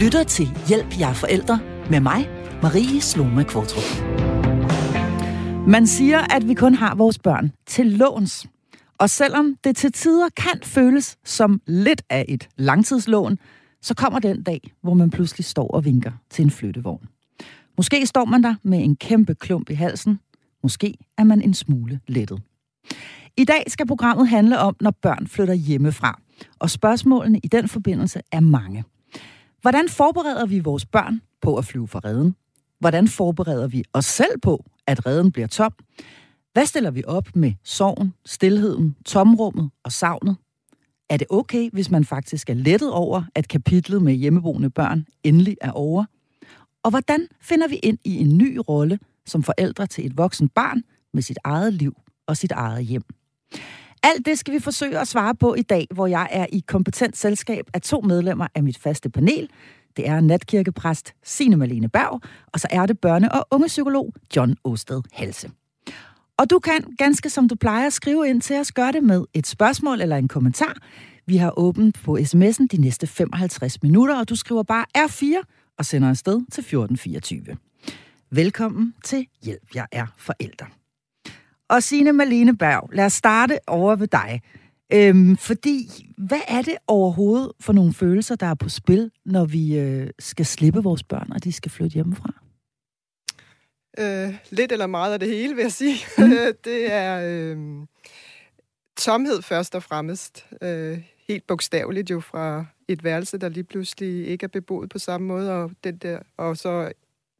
lytter til Hjælp jer forældre med mig, Marie Sloma Kvartrup. Man siger, at vi kun har vores børn til låns. Og selvom det til tider kan føles som lidt af et langtidslån, så kommer den dag, hvor man pludselig står og vinker til en flyttevogn. Måske står man der med en kæmpe klump i halsen. Måske er man en smule lettet. I dag skal programmet handle om, når børn flytter hjemmefra. Og spørgsmålene i den forbindelse er mange. Hvordan forbereder vi vores børn på at flyve fra redden? Hvordan forbereder vi os selv på, at redden bliver tom? Hvad stiller vi op med sorgen, stillheden, tomrummet og savnet? Er det okay, hvis man faktisk er lettet over, at kapitlet med hjemmeboende børn endelig er over? Og hvordan finder vi ind i en ny rolle som forældre til et voksen barn med sit eget liv og sit eget hjem? Alt det skal vi forsøge at svare på i dag, hvor jeg er i kompetent selskab af to medlemmer af mit faste panel. Det er natkirkepræst Signe Malene Berg, og så er det børne- og ungepsykolog John Osted Halse. Og du kan, ganske som du plejer, skrive ind til os, gør det med et spørgsmål eller en kommentar. Vi har åbent på sms'en de næste 55 minutter, og du skriver bare R4 og sender afsted til 1424. Velkommen til Hjælp, jeg er forælder. Og Signe Malene Berg, lad os starte over ved dig. Øhm, fordi, hvad er det overhovedet for nogle følelser, der er på spil, når vi øh, skal slippe vores børn, og de skal flytte hjemmefra? Øh, lidt eller meget af det hele, vil jeg sige. Mm. det er øh, tomhed først og fremmest. Øh, helt bogstaveligt jo fra et værelse, der lige pludselig ikke er beboet på samme måde, og, den der, og så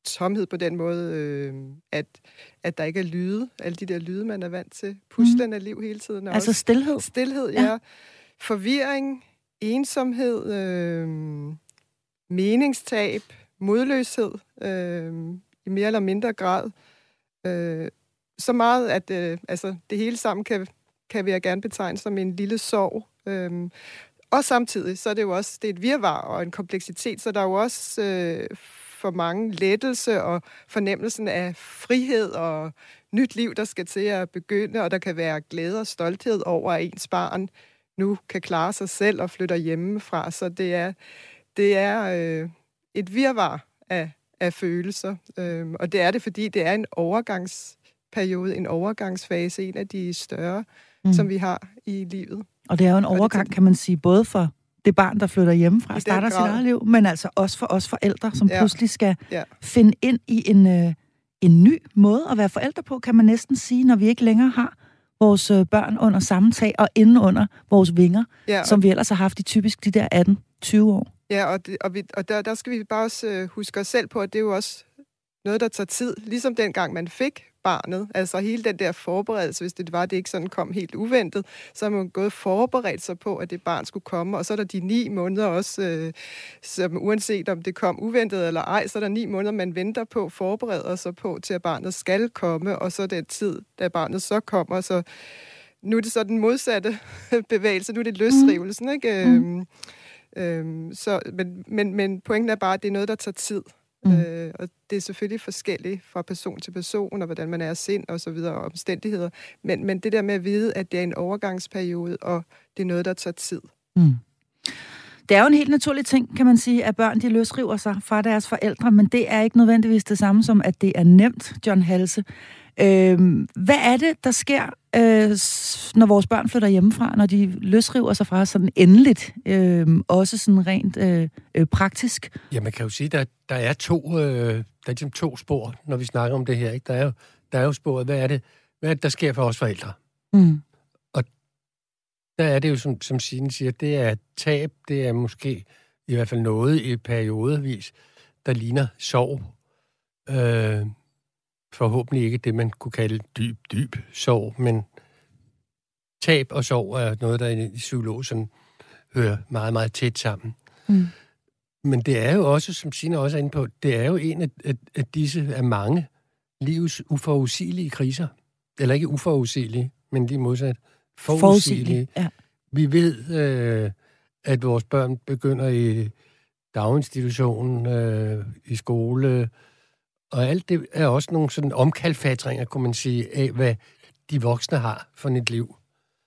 tomhed på den måde, øh, at, at der ikke er lyde, alle de der lyde, man er vant til. Puslen mm. af liv hele tiden. Altså også. stillhed? Stillhed, ja. ja. Forvirring, ensomhed, øh, meningstab, modløshed, øh, i mere eller mindre grad. Øh, så meget, at øh, altså, det hele sammen kan, kan vi gerne betegne som en lille sorg. Øh, og samtidig, så er det jo også det er et virvar og en kompleksitet, så der er jo også øh, for mange lettelse og fornemmelsen af frihed og nyt liv, der skal til at begynde, og der kan være glæde og stolthed over, at ens barn nu kan klare sig selv og flytter hjemmefra. Så det er, det er øh, et virvar af, af følelser. Øhm, og det er det, fordi det er en overgangsperiode, en overgangsfase, en af de større, mm. som vi har i livet. Og det er jo en overgang, kan man sige, både for det barn, der flytter hjemmefra og starter sit eget liv, men altså også for os forældre, som ja. pludselig skal ja. finde ind i en, øh, en ny måde at være forældre på, kan man næsten sige, når vi ikke længere har vores øh, børn under samme tag og inde under vores vinger, ja, og... som vi ellers har haft i typisk de der 18-20 år. Ja, og, det, og, vi, og der, der skal vi bare også øh, huske os selv på, at det er jo også noget, der tager tid. Ligesom dengang man fik barnet. Altså hele den der forberedelse, hvis det var, det ikke sådan kom helt uventet, så har man gået forberedt sig på, at det barn skulle komme. Og så er der de ni måneder også, øh, som uanset om det kom uventet eller ej, så er der ni måneder, man venter på, forbereder sig på, til at barnet skal komme, og så den tid, da barnet så kommer, så nu er det så den modsatte bevægelse, nu er det løsrivelsen, ikke? Mm. Øhm, øhm, så, men, men, men pointen er bare, at det er noget, der tager tid. Mm. Øh, og det er selvfølgelig forskelligt fra person til person, og hvordan man er sind og så videre, og omstændigheder. Men, men det der med at vide, at det er en overgangsperiode, og det er noget, der tager tid. Mm. Det er jo en helt naturlig ting, kan man sige, at børn de løsriver sig fra deres forældre, men det er ikke nødvendigvis det samme som, at det er nemt, John Halse. Øh, hvad er det, der sker, øh, når vores børn flytter hjemmefra, når de løsriver sig fra sådan endeligt, øh, også sådan rent øh, øh, praktisk? Ja, man kan jo sige, der, der er to, øh, der er ligesom to spor, når vi snakker om det her. Ikke? Der, er jo, der er jo sporet, hvad er, det, hvad er det, der sker for os forældre? Mm. Og der er det jo, som, som Signe siger, det er tab, det er måske i hvert fald noget i periodevis, der ligner sorg. Øh, forhåbentlig ikke det, man kunne kalde dyb, dyb sorg, men tab og sorg er noget, der i psykolog sådan hører meget, meget tæt sammen. Mm. Men det er jo også, som Sina også er inde på, det er jo en af, af, af disse af mange livs uforudsigelige kriser. Eller ikke uforudsigelige, men lige modsat forudsigelige. Ja. Vi ved, øh, at vores børn begynder i daginstitutionen, øh, i skole, og alt det er også nogle sådan omkalfatringer, kunne man sige, af hvad de voksne har for et liv.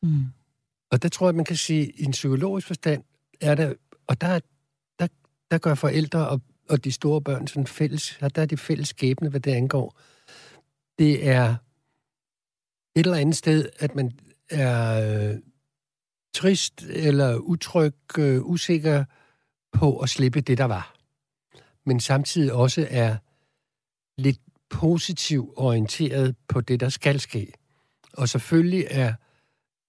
Mm. Og der tror jeg, man kan sige, i en psykologisk forstand er der, og der, der, der gør forældre og, og de store børn sådan fælles, der er det fælles skæbne, hvad det angår. Det er et eller andet sted, at man er øh, trist eller utryg, øh, usikker på at slippe det, der var. Men samtidig også er lidt positivt orienteret på det, der skal ske. Og selvfølgelig er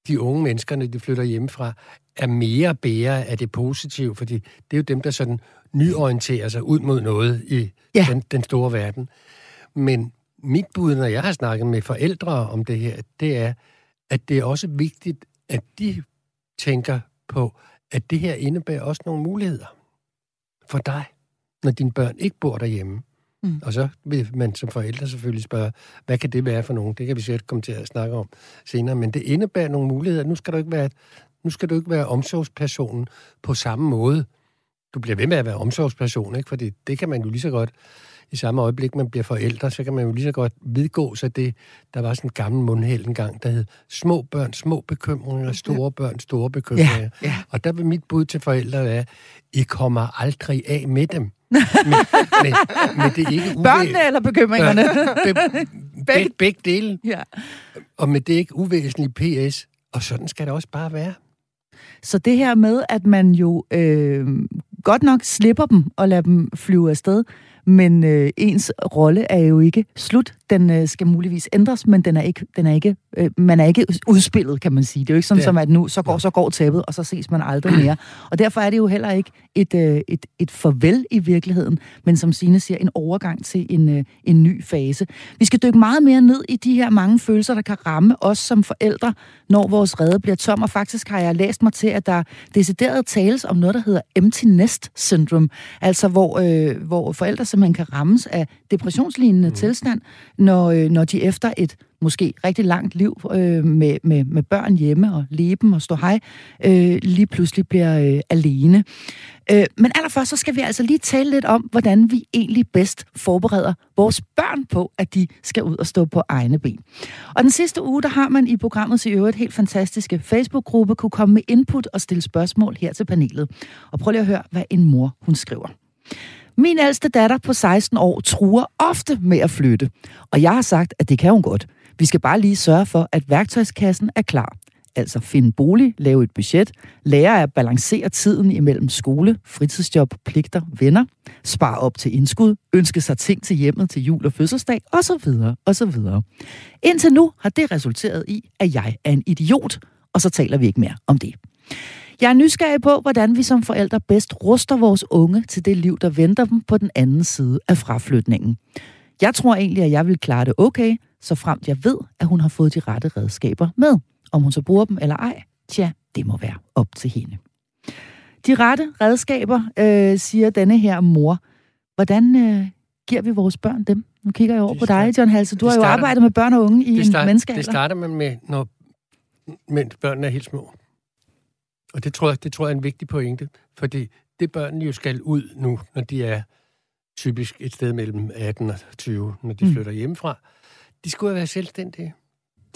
de unge mennesker, når de flytter hjemmefra, er mere bære af det positive, fordi det er jo dem, der sådan nyorienterer sig ud mod noget i ja. den, den store verden. Men mit bud, når jeg har snakket med forældre om det her, det er, at det er også vigtigt, at de tænker på, at det her indebærer også nogle muligheder for dig, når dine børn ikke bor derhjemme. Mm. Og så vil man som forældre selvfølgelig spørge, hvad kan det være for nogen? Det kan vi sikkert komme til at snakke om senere. Men det indebærer nogle muligheder. Nu skal du ikke være, nu skal du ikke være omsorgspersonen på samme måde. Du bliver ved med at være omsorgsperson, ikke? Fordi det kan man jo lige så godt i samme øjeblik, man bliver forældre, så kan man jo lige så godt vidgå sig det. Der var sådan en gammel mundhæld engang, der hed små børn, små bekymringer, store børn, store bekymringer. Ja, ja. Og der vil mit bud til forældre være, I kommer aldrig af med dem. Men, men, men det er ikke uvæ... Børnene eller bekymringerne? be, begge. begge dele. Ja. Og med det ikke uvæsentligt PS. Og sådan skal det også bare være. Så det her med, at man jo øh, godt nok slipper dem og lader dem flyve afsted, men øh, ens rolle er jo ikke slut. Den øh, skal muligvis ændres, men den er ikke, den er ikke, øh, man er ikke udspillet, kan man sige. Det er jo ikke sådan, ja. som at nu så går, så går tæppet, og så ses man aldrig mere. Og derfor er det jo heller ikke et, øh, et, et farvel i virkeligheden, men som Signe siger, en overgang til en, øh, en ny fase. Vi skal dykke meget mere ned i de her mange følelser, der kan ramme os som forældre, når vores redde bliver tom. Og faktisk har jeg læst mig til, at der decideret tales om noget, der hedder empty nest syndrome. Altså hvor, øh, hvor forældre simpelthen kan rammes af depressionslignende mm. tilstand, når, øh, når de efter et måske rigtig langt liv øh, med, med, med børn hjemme og leben og stå hej, øh, lige pludselig bliver øh, alene. Øh, men allerførst så skal vi altså lige tale lidt om, hvordan vi egentlig bedst forbereder vores børn på, at de skal ud og stå på egne ben. Og den sidste uge, der har man i programmet i øvrigt helt fantastiske Facebook-gruppe kunne komme med input og stille spørgsmål her til panelet. Og prøv lige at høre, hvad en mor hun skriver. Min ældste datter på 16 år truer ofte med at flytte, og jeg har sagt, at det kan hun godt. Vi skal bare lige sørge for, at værktøjskassen er klar. Altså finde bolig, lave et budget, lære at balancere tiden imellem skole, fritidsjob, pligter, venner, spare op til indskud, ønske sig ting til hjemmet til jul og fødselsdag, osv. osv. Indtil nu har det resulteret i, at jeg er en idiot, og så taler vi ikke mere om det. Jeg er nysgerrig på, hvordan vi som forældre bedst ruster vores unge til det liv, der venter dem på den anden side af fraflytningen. Jeg tror egentlig, at jeg vil klare det okay, så fremt jeg ved, at hun har fået de rette redskaber med. Om hun så bruger dem eller ej, tja, det må være op til hende. De rette redskaber, øh, siger denne her mor. Hvordan øh, giver vi vores børn dem? Nu kigger jeg over det på dig, John Halse. Du har jo arbejdet med børn og unge i start, en menneskealder. Det starter man med, når børnene er helt små. Og det tror, jeg, det tror jeg er en vigtig pointe, fordi det børn jo skal ud nu, når de er typisk et sted mellem 18 og 20, når de mm. flytter hjemmefra. De skal ud og være selvstændige.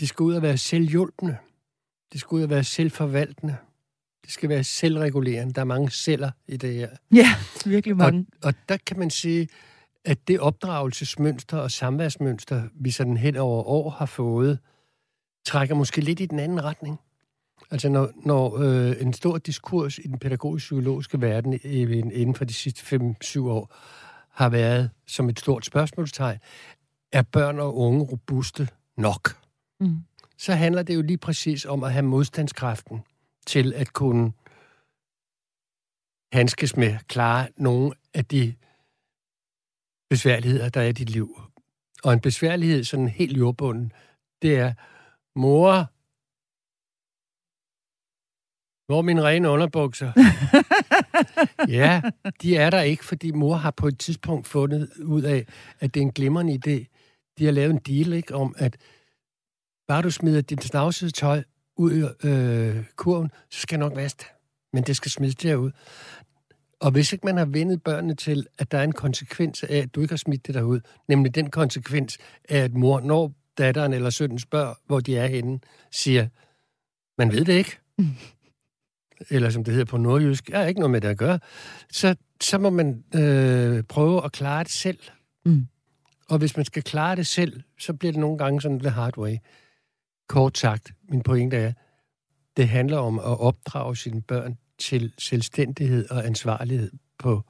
De skal ud og være selvhjulpende. De skal ud og være selvforvaltende. Det skal være selvregulerende. Der er mange celler i det her. Ja, virkelig mange. Og, og der kan man sige, at det opdragelsesmønster og samværsmønster, vi sådan hen over år har fået, trækker måske lidt i den anden retning. Altså når, når øh, en stor diskurs i den pædagogisk-psykologiske verden inden for de sidste 5-7 år har været som et stort spørgsmålstegn, er børn og unge robuste nok? Mm. Så handler det jo lige præcis om at have modstandskraften til at kunne hanskes med, klare nogle af de besværligheder, der er i dit liv. Og en besværlighed, sådan helt jordbunden, det er, mor, hvor mine rene underbukser? ja, de er der ikke, fordi mor har på et tidspunkt fundet ud af, at det er en glimrende idé. De har lavet en deal ikke, om, at bare du smider dit snavsede tøj ud i øh, kurven, så skal nok vaske Men det skal smides derud. Og hvis ikke man har vendet børnene til, at der er en konsekvens af, at du ikke har smidt det derud, nemlig den konsekvens af, at mor, når datteren eller sønnen spørger, hvor de er henne, siger, man ved det ikke. eller som det hedder på nordjysk, har ikke noget med det at gøre, så, så må man øh, prøve at klare det selv. Mm. Og hvis man skal klare det selv, så bliver det nogle gange sådan the hard way. Kort sagt, min pointe er, det handler om at opdrage sine børn til selvstændighed og ansvarlighed på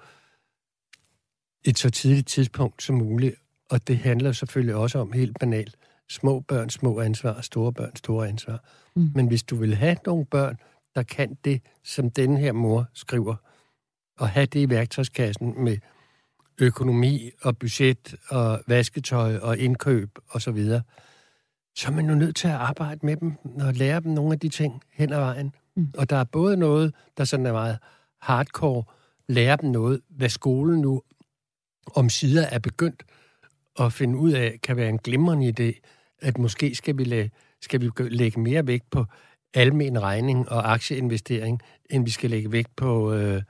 et så tidligt tidspunkt som muligt. Og det handler selvfølgelig også om helt banalt, små børn, små ansvar, store børn, store ansvar. Mm. Men hvis du vil have nogle børn, der kan det, som denne her mor skriver, og have det i værktøjskassen med økonomi og budget og vasketøj og indkøb og så videre, så er man jo nødt til at arbejde med dem og lære dem nogle af de ting hen ad vejen. Mm. Og der er både noget, der sådan er meget hardcore, lære dem noget, hvad skolen nu om sider er begyndt at finde ud af, kan være en glimrende idé, at måske skal vi, lade, skal vi lægge mere vægt på almen regning og aktieinvestering, end vi skal lægge vægt på øh,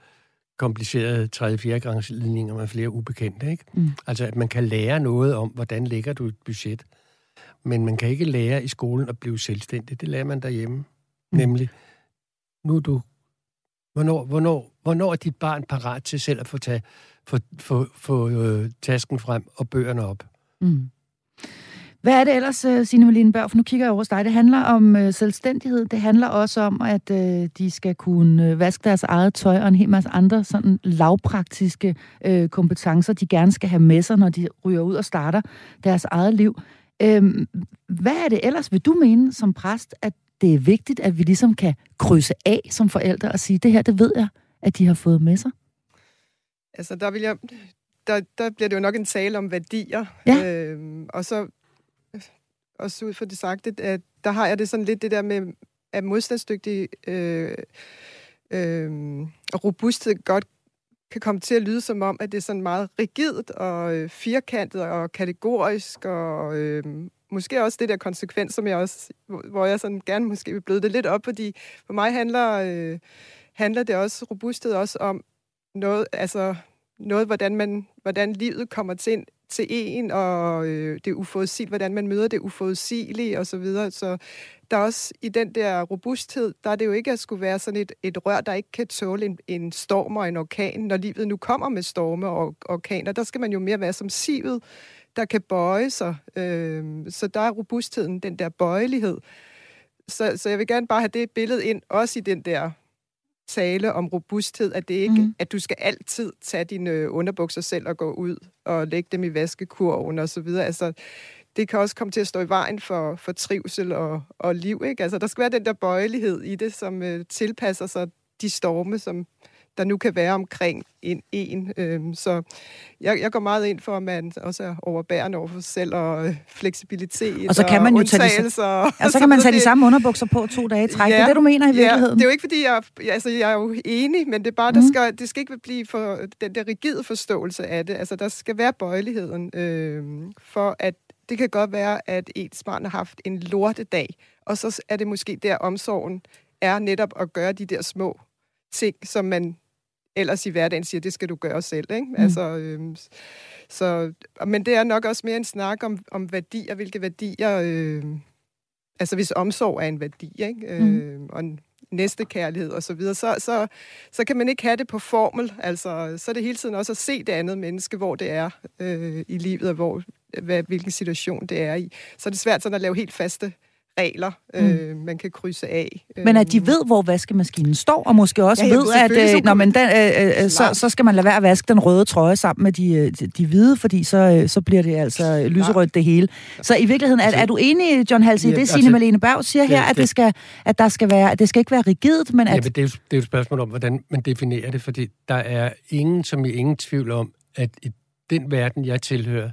komplicerede 3. 4 gangs ledninger med flere ubekendte. Ikke? Mm. Altså, at man kan lære noget om, hvordan lægger du et budget. Men man kan ikke lære i skolen at blive selvstændig. Det lærer man derhjemme. Mm. Nemlig, nu er du... Hvornår, hvornår, hvornår er dit barn parat til selv at få, tage, få, få, få øh, tasken frem og bøgerne op? Mm. Hvad er det ellers, øh, Signe Malene Børg? For nu kigger jeg over dig. Det handler om øh, selvstændighed. Det handler også om, at øh, de skal kunne øh, vaske deres eget tøj og en hel masse andre sådan lavpraktiske øh, kompetencer, de gerne skal have med sig, når de ryger ud og starter deres eget liv. Øh, hvad er det ellers, vil du mene som præst, at det er vigtigt, at vi ligesom kan krydse af som forældre og sige, det her, det ved jeg, at de har fået med sig? Altså, der vil jeg der, der bliver det jo nok en tale om værdier. Ja. Øhm, og så også ud fra det sagte, at der har jeg det sådan lidt det der med, at modstandsdygtig øh, øh, robusthed godt kan komme til at lyde som om, at det er sådan meget rigidt og øh, firkantet og kategorisk, og øh, måske også det der konsekvens, som jeg også, hvor jeg sådan gerne måske vil bløde det lidt op, fordi for mig handler, øh, handler det også, robusthed også om noget, altså noget, hvordan, man, hvordan livet kommer til, til en, og øh, det uforudsigelige, hvordan man møder det uforudsigelige og Så, videre. så der er også i den der robusthed, der er det jo ikke at skulle være sådan et, et rør, der ikke kan tåle en, en storm og en orkan. Når livet nu kommer med storme og orkaner, der skal man jo mere være som sivet, der kan bøje sig. Øh, så der er robustheden, den der bøjelighed. Så, så jeg vil gerne bare have det billede ind, også i den der tale om robusthed, at det ikke, mm. at du skal altid tage dine underbukser selv og gå ud og lægge dem i vaskekurven og så videre. Altså, det kan også komme til at stå i vejen for, for trivsel og, og liv. Ikke? Altså, der skal være den der bøjelighed i det, som uh, tilpasser sig de storme, som, der nu kan være omkring en. en. Øhm, så jeg, jeg går meget ind for, at man også er overbærende over for sig selv, og øh, fleksibilitet og så kan man jo tage de, og, ja, så kan man tage de samme underbukser på to dage i træk. Ja, det er det, du mener i virkeligheden? Ja, det er jo ikke, fordi jeg, altså, jeg er jo enig, men det er bare, der mm. skal, det skal ikke blive for den der rigide forståelse af det. Altså, der skal være bøjeligheden, øh, for at det kan godt være, at ens barn har haft en lortedag, og så er det måske der omsorgen er netop at gøre de der små ting, som man ellers i hverdagen siger, det skal du gøre selv. Ikke? Mm. Altså, øhm, så, men det er nok også mere en snak om, om værdier, hvilke værdier... Øh, altså hvis omsorg er en værdi, ikke? Mm. Øh, og næstekærlighed og så videre, så, så, så kan man ikke have det på formel. Altså, så er det hele tiden også at se det andet menneske, hvor det er øh, i livet, og hvor, hvad, hvilken situation det er i. Så er det svært sådan at lave helt faste regler, mm. øh, man kan krydse af. Men at de ved, hvor vaskemaskinen står, og måske også ja, ved, at øh, når man den, øh, øh, så, så skal man lade være at vaske den røde trøje sammen med de, øh, de, de hvide, fordi så, øh, så bliver det altså lyserødt det hele. Så i virkeligheden, er, er du enig, John Halse, i det, Signe altså, Malene Berg siger her, at det, skal, at der skal være, at det skal ikke være rigidt, men at... Ja, men det, er jo, det er jo et spørgsmål om, hvordan man definerer det, fordi der er ingen, som i ingen tvivl om, at i den verden, jeg tilhører,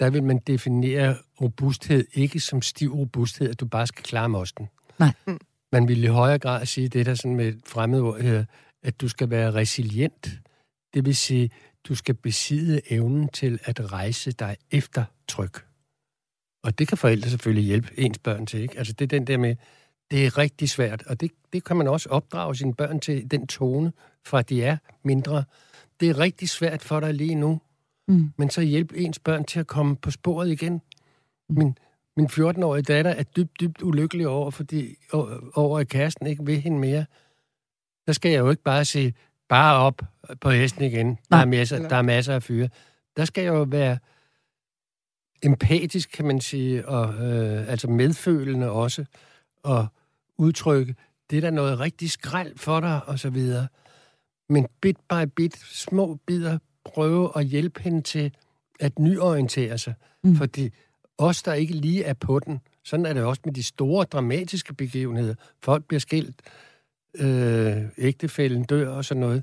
der vil man definere robusthed ikke som stiv robusthed, at du bare skal klare mosten. Nej. Mm. Man vil i højere grad sige det der sådan med et fremmedord her, at du skal være resilient. Det vil sige, du skal besidde evnen til at rejse dig efter tryk. Og det kan forældre selvfølgelig hjælpe ens børn til. Ikke? Altså det er den der med, det er rigtig svært, og det, det kan man også opdrage sine børn til, den tone, fra de er mindre. Det er rigtig svært for dig lige nu, mm. men så hjælp ens børn til at komme på sporet igen. Mm. Min, min 14-årige datter er dybt, dybt ulykkelig over, fordi, over at kæresten ikke vil hende mere. der skal jeg jo ikke bare sige, bare op på hesten igen. Der er, masser, der er masser af fyre. Der skal jeg jo være empatisk, kan man sige, og øh, altså medfølende også, og udtrykke, det er da noget rigtig skrald for dig, og så videre. Men bit by bit, små bidder, prøve at hjælpe hende til at nyorientere sig. Mm. Fordi os, der ikke lige er på den, sådan er det også med de store, dramatiske begivenheder. Folk bliver skilt, øh, ægtefælden dør og sådan noget.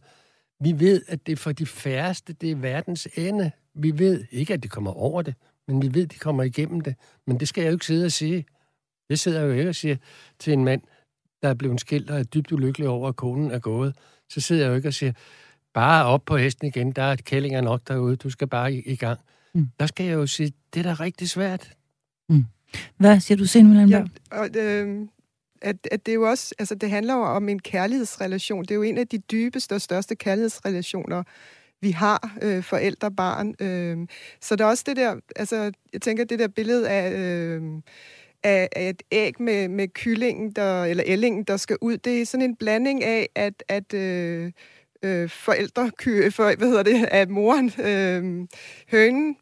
Vi ved, at det er for de færreste, det er verdens ende. Vi ved ikke, at de kommer over det, men vi ved, at de kommer igennem det. Men det skal jeg jo ikke sidde og sige. Jeg sidder jo ikke og siger til en mand, der er blevet skilt og er dybt ulykkelig over, at konen er gået. Så sidder jeg jo ikke og siger, bare op på hesten igen, der er kællinger nok derude, du skal bare i, i gang. Mm. Der skal jeg jo sige, det er da rigtig svært. Mm. Hvad siger du, Signe ja, og, øh, at, at det jo også, altså det handler jo om en kærlighedsrelation. Det er jo en af de dybeste og største kærlighedsrelationer, vi har, øh, forældre-barn. Øh, så der er også det der, altså jeg tænker, det der billede af... Øh, af, af et æg med, med kyllingen, der, eller ællingen, der skal ud. Det er sådan en blanding af, at, at øh, øh, forældre, for, hvad hedder det, at moren, øh, hønen,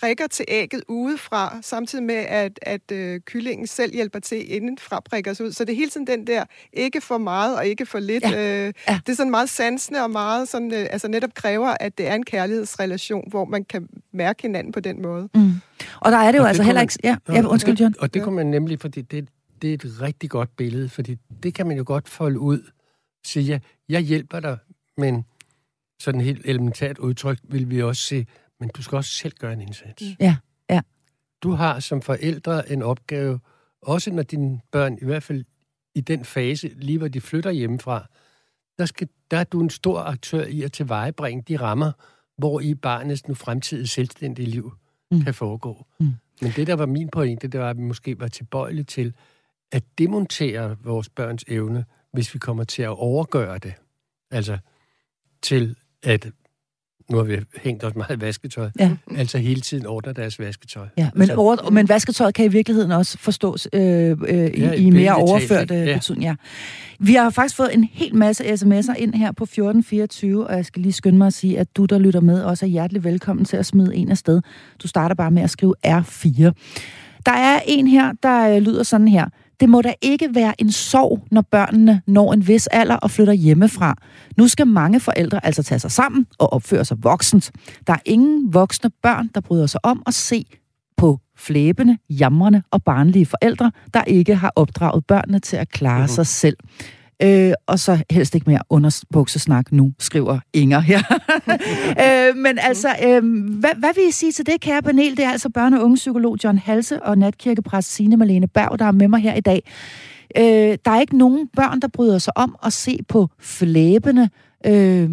prikker til ægget udefra, samtidig med, at, at øh, kyllingen selv hjælper til indenfra prikker sig ud. Så det er hele tiden den der, ikke for meget og ikke for lidt. Ja. Øh, ja. Det er sådan meget sansende og meget sådan, øh, altså netop kræver, at det er en kærlighedsrelation, hvor man kan mærke hinanden på den måde. Mm. Og der er det jo og altså det heller ikke... Ja, ja, undskyld, John. Og det kunne man nemlig, fordi det, det er et rigtig godt billede, fordi det kan man jo godt folde ud. Sige, ja, jeg hjælper dig, men sådan helt elementært udtryk vil vi også se, men du skal også selv gøre en indsats. Mm. Ja, ja. Du har som forældre en opgave, også når dine børn, i hvert fald i den fase, lige hvor de flytter hjemmefra, der, skal, der er du en stor aktør i at tilvejebringe de rammer, hvor i barnets nu fremtidige selvstændige liv mm. kan foregå. Mm. Men det, der var min pointe, det var, at vi måske var tilbøjelige til at demontere vores børns evne, hvis vi kommer til at overgøre det. Altså til at nu har vi hængt os meget vasketøj, ja. altså hele tiden ordner deres vasketøj. Ja, men, altså, over, men vasketøjet kan i virkeligheden også forstås øh, øh, ja, i, i mere overført ja. betydning. Ja. Vi har faktisk fået en hel masse sms'er ind her på 1424, og jeg skal lige skynde mig at sige, at du, der lytter med, også er hjertelig velkommen til at smide en af sted. Du starter bare med at skrive R4. Der er en her, der øh, lyder sådan her. Det må da ikke være en sorg, når børnene når en vis alder og flytter hjemmefra. Nu skal mange forældre altså tage sig sammen og opføre sig voksent. Der er ingen voksne børn, der bryder sig om at se på flæbende, jamrende og barnlige forældre, der ikke har opdraget børnene til at klare uh-huh. sig selv. Øh, og så helst ikke mere underbuksesnak nu, skriver Inger her. øh, men altså, øh, hvad, hvad vil I sige til det, kære panel? Det er altså børne- og ungepsykolog John Halse og natkirkepræst Signe Malene Berg, der er med mig her i dag. Øh, der er ikke nogen børn, der bryder sig om at se på flæbende øh,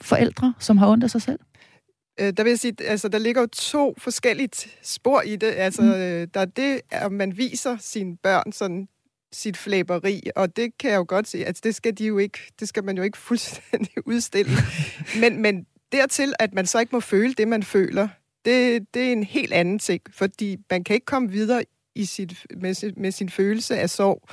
forældre, som har ondt af sig selv øh, der vil jeg sige, altså der ligger jo to forskellige spor i det. Altså, mm. Øh, der er det, at man viser sine børn sådan sit flæberi, og det kan jeg jo godt se, altså det skal de jo ikke, det skal man jo ikke fuldstændig udstille. men, men dertil, at man så ikke må føle det, man føler, det, det er en helt anden ting, fordi man kan ikke komme videre i sit, med, med sin følelse af sorg,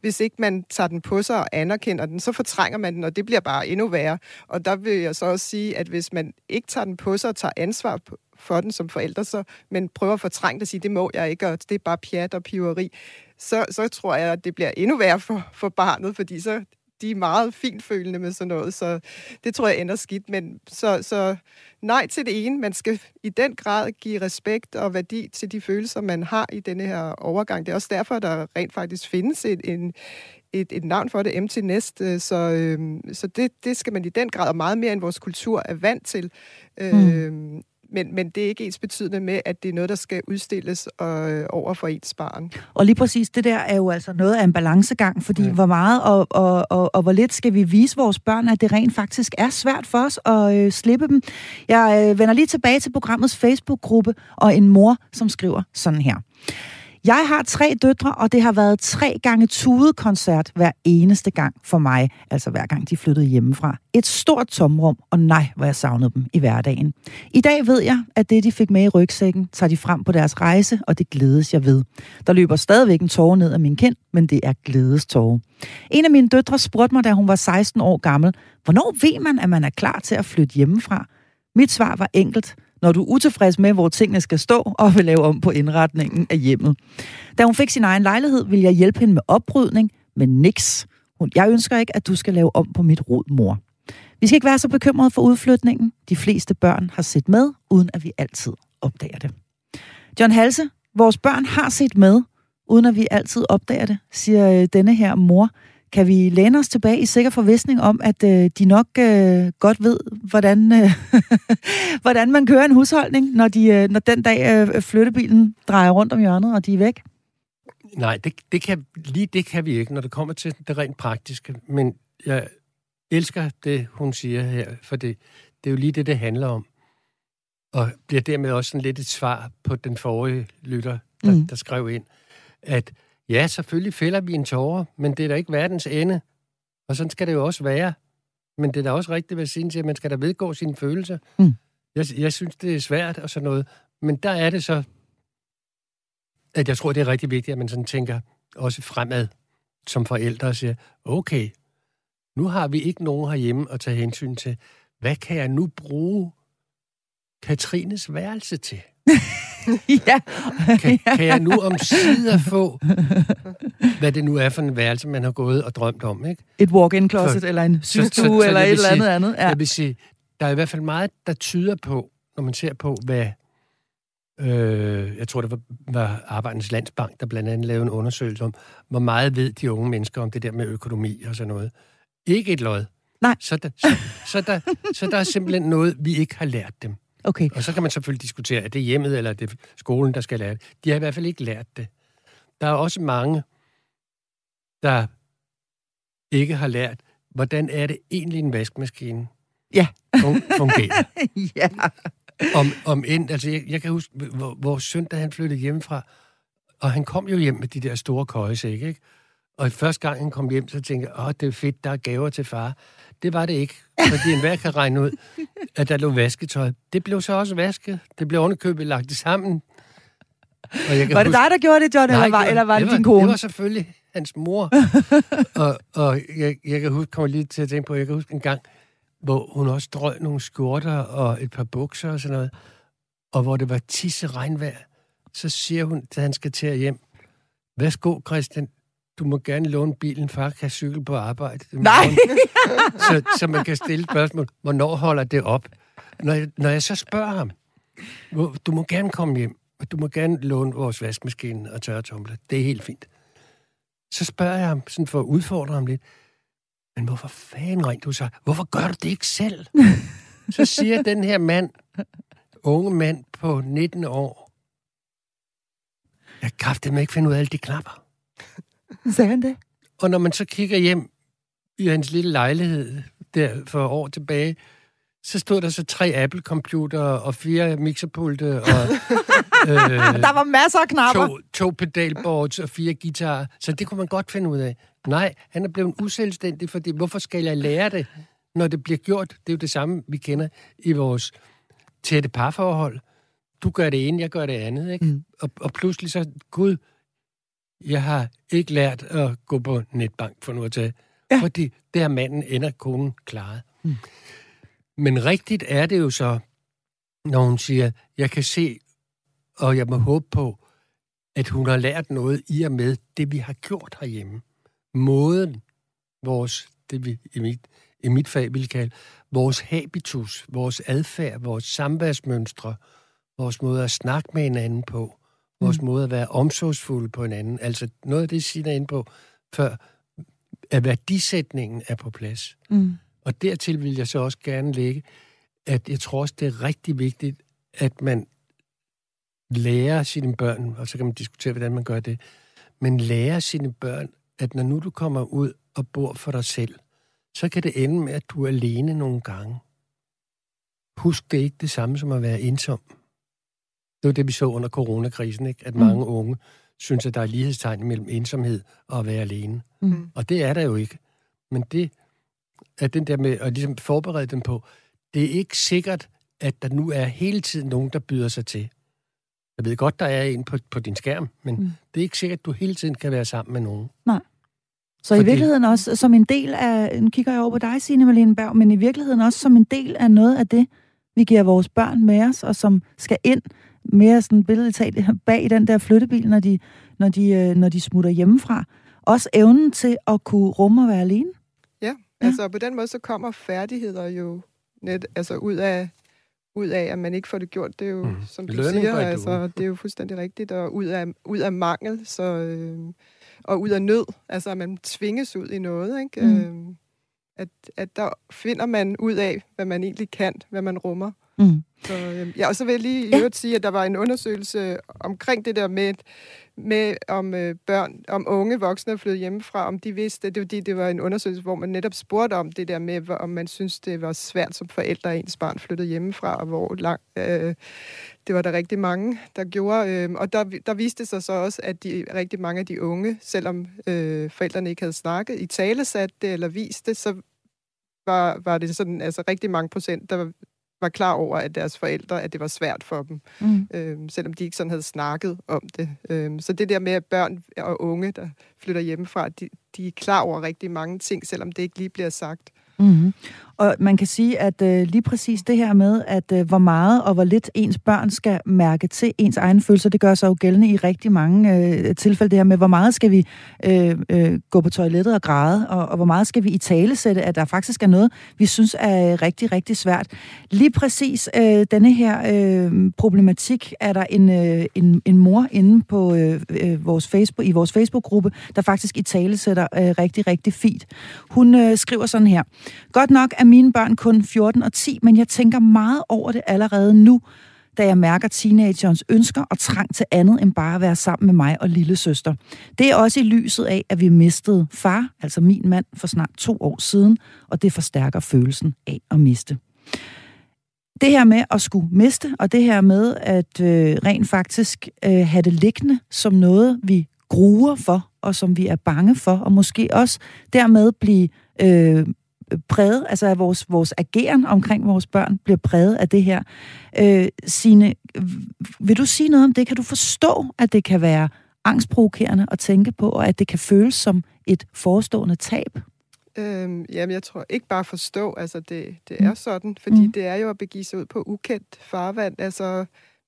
hvis ikke man tager den på sig og anerkender den, så fortrænger man den, og det bliver bare endnu værre. Og der vil jeg så også sige, at hvis man ikke tager den på sig og tager ansvar for den som forældre, så, men prøver at fortrænge det og sige, det må jeg ikke, og det er bare pjat og piveri, så, så tror jeg, at det bliver endnu værre for, for barnet, fordi så de er meget finfølende med sådan noget, så det tror jeg ender skidt. Men så, så nej til det ene. Man skal i den grad give respekt og værdi til de følelser, man har i denne her overgang. Det er også derfor, der rent faktisk findes et, en, et, et navn for det, Empty Nest. Så, øhm, så det, det skal man i den grad, og meget mere end vores kultur er vant til. Mm. Men, men det er ikke ens betydende med, at det er noget, der skal udstilles øh, over for ens barn. Og lige præcis det der er jo altså noget af en balancegang, fordi ja. hvor meget og, og, og, og hvor lidt skal vi vise vores børn, at det rent faktisk er svært for os at øh, slippe dem. Jeg øh, vender lige tilbage til programmets Facebook-gruppe og en mor, som skriver sådan her. Jeg har tre døtre, og det har været tre gange tudekoncert hver eneste gang for mig. Altså hver gang de flyttede hjemmefra. Et stort tomrum, og nej, hvor jeg savnede dem i hverdagen. I dag ved jeg, at det, de fik med i rygsækken, tager de frem på deres rejse, og det glædes jeg ved. Der løber stadigvæk en tårer ned af min kind, men det er glædestårer. En af mine døtre spurgte mig, da hun var 16 år gammel, hvornår ved man, at man er klar til at flytte hjemmefra? Mit svar var enkelt når du er utilfreds med, hvor tingene skal stå, og vil lave om på indretningen af hjemmet. Da hun fik sin egen lejlighed, ville jeg hjælpe hende med oprydning, men niks. Jeg ønsker ikke, at du skal lave om på mit rod, mor. Vi skal ikke være så bekymrede for udflytningen. De fleste børn har set med, uden at vi altid opdager det. John Halse, vores børn har set med, uden at vi altid opdager det, siger øh, denne her mor, kan vi læne os tilbage i sikker forvisning om, at øh, de nok øh, godt ved, hvordan, øh, hvordan man kører en husholdning, når, de, øh, når den dag øh, flyttebilen drejer rundt om hjørnet, og de er væk? Nej, det, det kan, lige det kan vi ikke, når det kommer til det rent praktiske. Men jeg elsker det, hun siger her, for det, det er jo lige det, det handler om. Og bliver dermed også sådan lidt et svar på den forrige lytter, der, mm. der skrev ind, at Ja, selvfølgelig fælder vi en tårer, men det er da ikke verdens ende. Og sådan skal det jo også være. Men det er da også rigtigt ved sin at man skal da vedgå sine følelser. Mm. Jeg, jeg synes, det er svært og sådan noget. Men der er det så, at jeg tror, det er rigtig vigtigt, at man sådan tænker også fremad som forældre og siger, okay, nu har vi ikke nogen herhjemme at tage hensyn til. Hvad kan jeg nu bruge Katrines værelse til? ja. Kan, kan jeg nu om sider få, hvad det nu er for en værelse, man har gået og drømt om, ikke? Et walk-in closet, for, eller en systue, eller et eller andet sige, andet. Ja. Jeg vil sige, der er i hvert fald meget, der tyder på, når man ser på, hvad... Øh, jeg tror, det var, var Arbejdernes Landsbank, der blandt andet lavede en undersøgelse om, hvor meget ved de unge mennesker om det der med økonomi og sådan noget. Ikke et lod. Nej. Så der, så, så, der, så der er simpelthen noget, vi ikke har lært dem. Okay. Og så kan man selvfølgelig diskutere, er det hjemmet eller er det skolen, der skal lære det. De har i hvert fald ikke lært det. Der er også mange, der ikke har lært, hvordan er det egentlig en vaskemaskine ja. fungerer. ja. Om, om end, altså jeg, jeg kan huske, hvor, hvor søn, da han flyttede hjemmefra, og han kom jo hjem med de der store køjesække, ikke? Og første gang han kom hjem, så tænkte jeg, åh, det er fedt, der er gaver til far. Det var det ikke, fordi enhver kan regne ud, at der lå vasketøj. Det blev så også vasket. Det blev underkøbet lagt det sammen. Og jeg kan var det huske... dig, der gjorde det, John, Nej, eller var, eller var det, det din kone? Det var selvfølgelig hans mor. og og jeg, jeg kan huske, kommer lige til at tænke på, jeg kan huske en gang, hvor hun også drøg nogle skjorter og et par bukser og sådan noget, og hvor det var tisse regnvejr, så siger hun, at han skal til hjem, værsgo Christian, du må gerne låne bilen, far kan cykle på arbejde. Nej! så, så man kan stille spørgsmål, hvornår holder det op? Når jeg, når jeg så spørger ham, du må gerne komme hjem, og du må gerne låne vores vaskemaskine og tørretumbler. Det er helt fint. Så spørger jeg ham, sådan for at udfordre ham lidt, men hvorfor fanden rent du så? Hvorfor gør du det ikke selv? så siger den her mand, unge mand på 19 år, jeg kan ikke finde ud af alle de knapper. Sagde han det? Og når man så kigger hjem i hans lille lejlighed der for år tilbage, så stod der så tre Apple-computer og fire mixerpulte og... øh, der var masser af knapper. To, to pedalboards og fire guitarer. Så det kunne man godt finde ud af. Nej, han er blevet uselvstændig, fordi hvorfor skal jeg lære det, når det bliver gjort? Det er jo det samme, vi kender i vores tætte parforhold. Du gør det ene, jeg gør det andet. Ikke? Mm. Og, og pludselig så, gud, jeg har ikke lært at gå på netbank for nu at tage. Ja. Fordi det har manden ender konen klaret. Mm. Men rigtigt er det jo så, når hun siger, jeg kan se, og jeg må håbe på, at hun har lært noget i og med det, vi har gjort herhjemme. Måden, vores, det vi i mit, i mit fag vil kalde, vores habitus, vores adfærd, vores samværsmønstre, vores måde at snakke med hinanden på, vores mm. måde at være omsorgsfulde på hinanden. Altså noget af det, Sina er inde på før, at værdisætningen er på plads. Mm. Og dertil vil jeg så også gerne lægge, at jeg tror også, det er rigtig vigtigt, at man lærer sine børn, og så kan man diskutere, hvordan man gør det, men lærer sine børn, at når nu du kommer ud og bor for dig selv, så kan det ende med, at du er alene nogle gange. Husk, det er ikke det samme som at være ensom. Det var det, vi så under coronakrisen, ikke? at mange mm. unge synes, at der er lighedstegn mellem ensomhed og at være alene. Mm. Og det er der jo ikke. Men det er den der med at ligesom forberede dem på, det er ikke sikkert, at der nu er hele tiden nogen, der byder sig til. Jeg ved godt, der er en på, på din skærm, men mm. det er ikke sikkert, at du hele tiden kan være sammen med nogen. Nej. Så Fordi... i virkeligheden også som en del af, nu kigger jeg over på dig, Signe Malene Berg, men i virkeligheden også som en del af noget af det, vi giver vores børn med os, og som skal ind mere sådan billedligt bag den der flyttebil, når de, når, de, øh, når de smutter hjemmefra. Også evnen til at kunne rumme og være alene. Ja, ja. altså på den måde så kommer færdigheder jo net, altså ud af, ud af, at man ikke får det gjort. Det er jo, mm. som du Learning siger, altså, det er jo fuldstændig rigtigt, og ud af, ud af mangel, så, øh, og ud af nød, altså at man tvinges ud i noget, ikke? Mm. Øh, at, at der finder man ud af, hvad man egentlig kan, hvad man rummer. Mm. Så, øh, ja, og så vil jeg lige ja. sige, at der var en undersøgelse omkring det der med, med om øh, børn, om unge voksne er flyttet hjemmefra, om de vidste, det var, fordi det var en undersøgelse, hvor man netop spurgte om det der med, om man synes, det var svært som forældre, at ens barn flyttede hjemmefra, og hvor lang, øh, det var der rigtig mange, der gjorde. Øh, og der, der viste sig så også, at de, rigtig mange af de unge, selvom øh, forældrene ikke havde snakket, i tale sat det eller vist det, så var, var det sådan, altså rigtig mange procent, der var klar over, at deres forældre, at det var svært for dem, mm. øhm, selvom de ikke sådan havde snakket om det. Øhm, så det der med, at børn og unge, der flytter hjemmefra, de, de er klar over rigtig mange ting, selvom det ikke lige bliver sagt. Mm-hmm. Og man kan sige, at øh, lige præcis det her med, at øh, hvor meget og hvor lidt ens børn skal mærke til ens egen følelser, det gør sig jo gældende i rigtig mange øh, tilfælde. Det her med, hvor meget skal vi øh, øh, gå på toilettet og græde, og, og hvor meget skal vi i tale sætte, at der faktisk er noget, vi synes er øh, rigtig, rigtig svært. Lige præcis øh, denne her øh, problematik er der en, øh, en, en mor inde på øh, øh, vores Facebook, i vores Facebook-gruppe, der faktisk i tale sætter øh, rigtig, rigtig fint. Hun øh, skriver sådan her. Godt nok er mine børn kun 14 og 10, men jeg tænker meget over det allerede nu, da jeg mærker teenagerens ønsker og trang til andet end bare at være sammen med mig og lille søster. Det er også i lyset af, at vi mistede far, altså min mand, for snart to år siden, og det forstærker følelsen af at miste. Det her med at skulle miste, og det her med at øh, rent faktisk øh, have det liggende som noget, vi gruer for, og som vi er bange for, og måske også dermed blive øh, præget, altså at vores, vores ageren omkring vores børn bliver præget af det her. Øh, Signe, vil du sige noget om det? Kan du forstå, at det kan være angstprovokerende at tænke på, og at det kan føles som et forestående tab? Øhm, jamen, jeg tror ikke bare forstå, altså det, det er mm. sådan, fordi mm. det er jo at begive sig ud på ukendt farvand. Altså,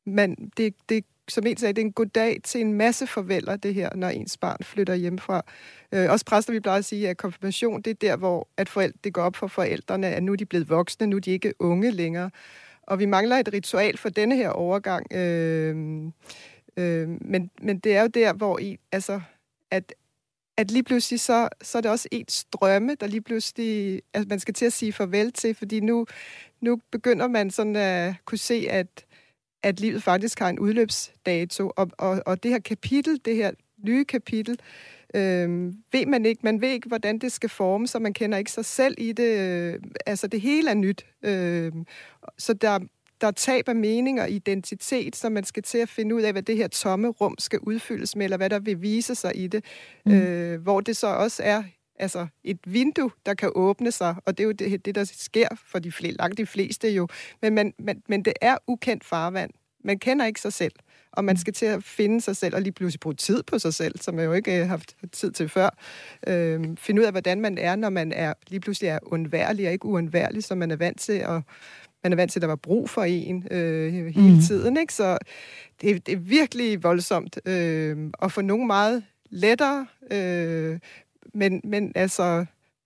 man, det, det som en sagde, det er en god dag til en masse forvælder, det her, når ens barn flytter hjemmefra. Øh, også præster, vi plejer at sige, at konfirmation, det er der, hvor at forældre, det går op for forældrene, at nu er de blevet voksne, nu er de ikke unge længere. Og vi mangler et ritual for denne her overgang. Øh, øh, men, men det er jo der, hvor I, altså, at, at lige pludselig, så, så er det også et strømme, der lige pludselig, at man skal til at sige farvel til, fordi nu, nu begynder man sådan at kunne se, at at livet faktisk har en udløbsdato, og, og, og det her kapitel, det her nye kapitel, øh, ved man ikke. Man ved ikke, hvordan det skal forme, så man kender ikke sig selv i det. Øh, altså, det hele er nyt. Øh, så der, der er tab af mening og identitet, så man skal til at finde ud af, hvad det her tomme rum skal udfyldes med, eller hvad der vil vise sig i det. Mm. Øh, hvor det så også er altså et vindue, der kan åbne sig, og det er jo det, det der sker for de fleste, langt de fleste jo. Men, man, man, men det er ukendt farvand. Man kender ikke sig selv, og man skal til at finde sig selv, og lige pludselig bruge tid på sig selv, som jeg jo ikke har øh, haft tid til før. Øhm, finde ud af, hvordan man er, når man er lige pludselig er undværlig og ikke uundværlig, som man er vant til, og man er vant til, at der var brug for en øh, hele mm. tiden. Ikke? Så det, det er virkelig voldsomt, øh, og for nogen meget lettere, øh, men, men altså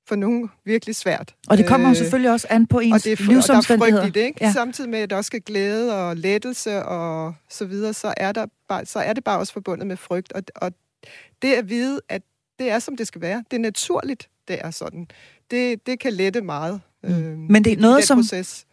for nogen virkelig svært. Og det kommer øh, selvfølgelig også an på ens og det er, livsomstændigheder. Og der er ikke? Ja. Samtidig med, at der også skal glæde og lettelse og så videre, så er, der bare, så er det bare også forbundet med frygt. Og, og det at vide, at det er, som det skal være, det er naturligt, det er sådan. Det, det kan lette meget. Øh, Men det er noget, som...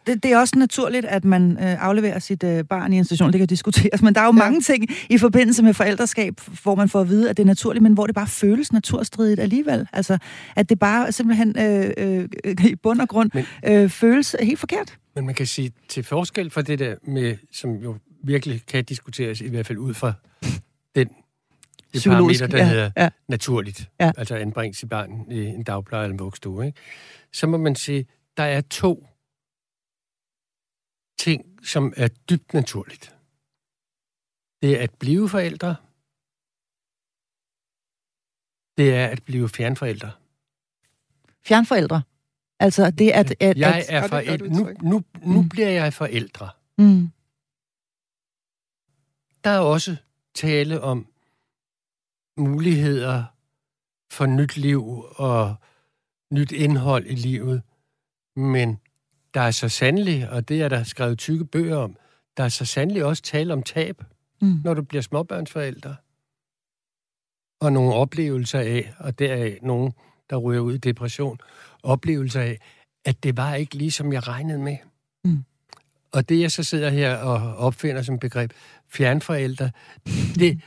Det, det er også naturligt, at man øh, afleverer sit øh, barn i institution. Det kan diskuteres. Men der er jo ja. mange ting i forbindelse med forældreskab, hvor man får at vide, at det er naturligt, men hvor det bare føles naturstridigt alligevel. Altså, at det bare simpelthen øh, øh, i bund og grund men, øh, føles helt forkert. Men man kan sige, til forskel fra det der med, som jo virkelig kan diskuteres, i hvert fald ud fra den det parameter, der ja, hedder ja. naturligt. Ja. Altså anbringe sit barn i en dagpleje eller en vuggestue. Ikke? Så må man sige, der er to ting, som er dybt naturligt. Det er at blive forældre. Det er at blive fjernforældre. Fjernforældre? Altså det at... at jeg er forældre. Nu, nu, nu mm. bliver jeg forældre. Mm. Der er også tale om muligheder for nyt liv og nyt indhold i livet. Men der er så sandelig, og det er der skrevet tykke bøger om, der er så sandelig også tale om tab, mm. når du bliver småbørnsforældre. Og nogle oplevelser af, og deraf nogen, der ryger ud i depression, oplevelser af, at det var ikke lige, som jeg regnede med. Mm. Og det, jeg så sidder her og opfinder som begreb, fjernforældre, det,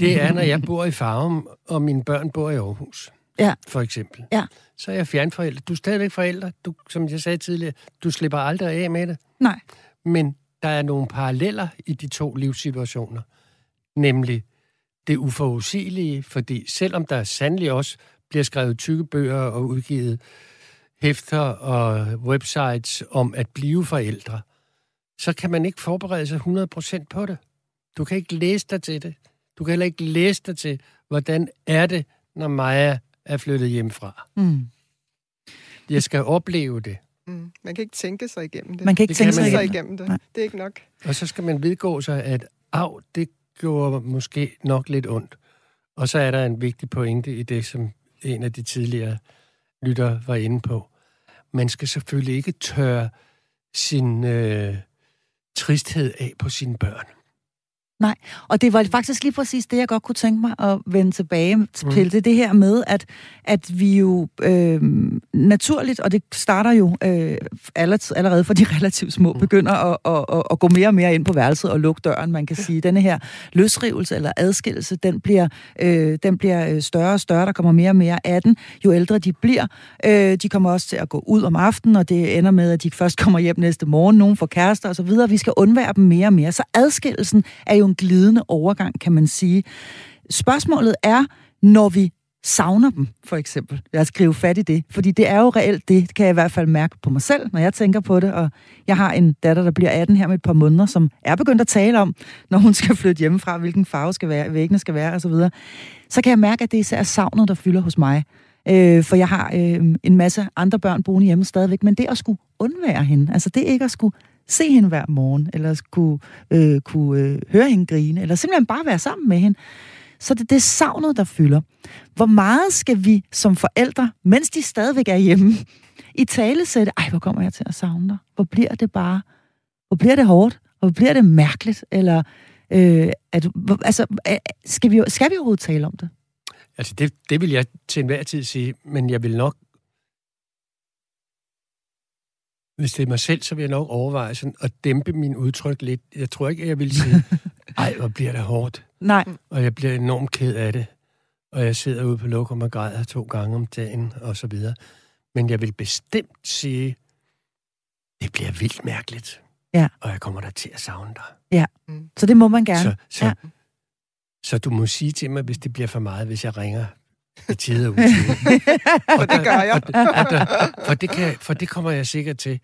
det er, når jeg bor i Farum, og mine børn bor i Aarhus. Ja. For eksempel. Ja. Så er jeg fjernforældre. Du er stadigvæk forældre. Du, som jeg sagde tidligere, du slipper aldrig af med det. Nej. Men der er nogle paralleller i de to livssituationer. Nemlig det uforudsigelige, fordi selvom der sandelig også bliver skrevet tykke bøger og udgivet hæfter og websites om at blive forældre, så kan man ikke forberede sig 100% på det. Du kan ikke læse dig til det. Du kan heller ikke læse dig til, hvordan er det, når Maja er flyttet hjemmefra. Mm. Jeg skal opleve det. Mm. Man kan ikke tænke sig igennem det. Man kan ikke det tænke sig igennem, igennem det. Nej. Det er ikke nok. Og så skal man vedgå sig, at af, det gjorde måske nok lidt ondt. Og så er der en vigtig pointe i det, som en af de tidligere lytter var inde på. Man skal selvfølgelig ikke tørre sin øh, tristhed af på sine børn. Nej, og det var faktisk lige præcis det, jeg godt kunne tænke mig at vende tilbage til. Mm. Det, det her med, at, at vi jo øh, naturligt, og det starter jo øh, allerede for de relativt små, mm. begynder at, at, at, at gå mere og mere ind på værelset og lukke døren, man kan sige. Denne her løsrivelse eller adskillelse, den bliver, øh, den bliver øh, større og større, der kommer mere og mere af den, jo ældre de bliver. Øh, de kommer også til at gå ud om aftenen, og det ender med, at de først kommer hjem næste morgen, nogen får kærester osv. Vi skal undvære dem mere og mere. Så adskillelsen er jo en glidende overgang, kan man sige. Spørgsmålet er, når vi savner dem, for eksempel. Jeg skrive fat i det, fordi det er jo reelt det, det kan jeg i hvert fald mærke på mig selv, når jeg tænker på det, og jeg har en datter, der bliver 18 her med et par måneder, som er begyndt at tale om, når hun skal flytte hjemmefra, hvilken farve skal være, væggene skal være, osv. Så, så kan jeg mærke, at det især savnet, der fylder hos mig. Øh, for jeg har øh, en masse andre børn boende hjemme stadigvæk, men det at skulle undvære hende, altså det ikke at skulle se hende hver morgen, eller kunne, øh, kunne øh, høre hende grine, eller simpelthen bare være sammen med hende. Så det, det er savnet, der fylder. Hvor meget skal vi som forældre, mens de stadigvæk er hjemme, i tale sætte, ej, hvor kommer jeg til at savne dig? Hvor bliver det bare, hvor bliver det hårdt? Hvor bliver det mærkeligt? Eller, øh, at, hvor, altså, øh, skal vi, skal vi overhovedet tale om det? Altså, det, det vil jeg til enhver tid sige, men jeg vil nok hvis det er mig selv, så vil jeg nok overveje sådan at dæmpe min udtryk lidt. Jeg tror ikke, at jeg vil sige, ej, hvor bliver det hårdt. Nej. Og jeg bliver enormt ked af det. Og jeg sidder ude på lokum og græder to gange om dagen, og så videre. Men jeg vil bestemt sige, det bliver vildt mærkeligt. Ja. Og jeg kommer der til at savne dig. Ja, mm. så det må man gerne. Så, så, ja. så du må sige til mig, hvis det bliver for meget, hvis jeg ringer i tide og utide. og det gør jeg. Og, og der, for, det kan, for det kommer jeg sikkert til.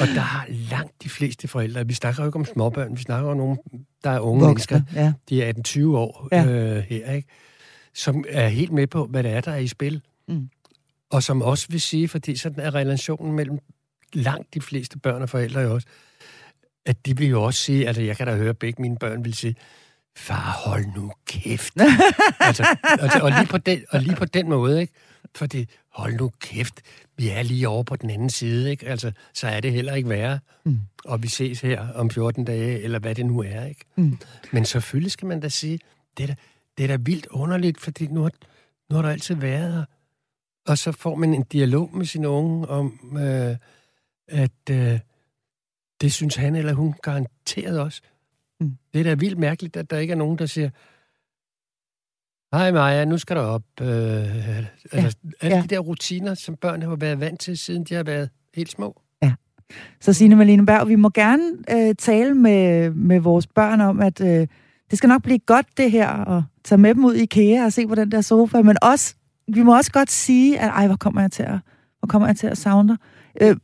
Og der har langt de fleste forældre, vi snakker jo ikke om småbørn, vi snakker om nogen, der er unge Voksne, mennesker, ja. de er 18-20 år ja. øh, her, ikke? som er helt med på, hvad det er, der er i spil. Mm. Og som også vil sige, fordi sådan er relationen mellem langt de fleste børn og forældre jo også, at de vil jo også sige, altså jeg kan da høre, at begge mine børn vil sige, far, hold nu kæft. altså, altså, og, lige på den, og lige på den måde, ikke? Fordi, hold nu kæft, vi er lige over på den anden side, ikke? Altså, så er det heller ikke værre. Mm. Og vi ses her om 14 dage, eller hvad det nu er, ikke? Mm. Men selvfølgelig skal man da sige, det er da, det er da vildt underligt, fordi nu har, nu har der altid været her. Og så får man en dialog med sin unge om, øh, at øh, det synes han eller hun garanteret også. Mm. Det er da vildt mærkeligt, at der ikke er nogen, der siger, hej Maja, nu skal du op. Øh, ja. altså, alle ja. de der rutiner, som børn har været vant til, siden de har været helt små. Så Signe Malene Berg, vi må gerne øh, tale med, med vores børn om, at øh, det skal nok blive godt det her, og tage med dem ud i IKEA og se på den der sofa, men også, vi må også godt sige, at ej, hvor kommer jeg til at, hvor kommer jeg til at savne dig. Øh,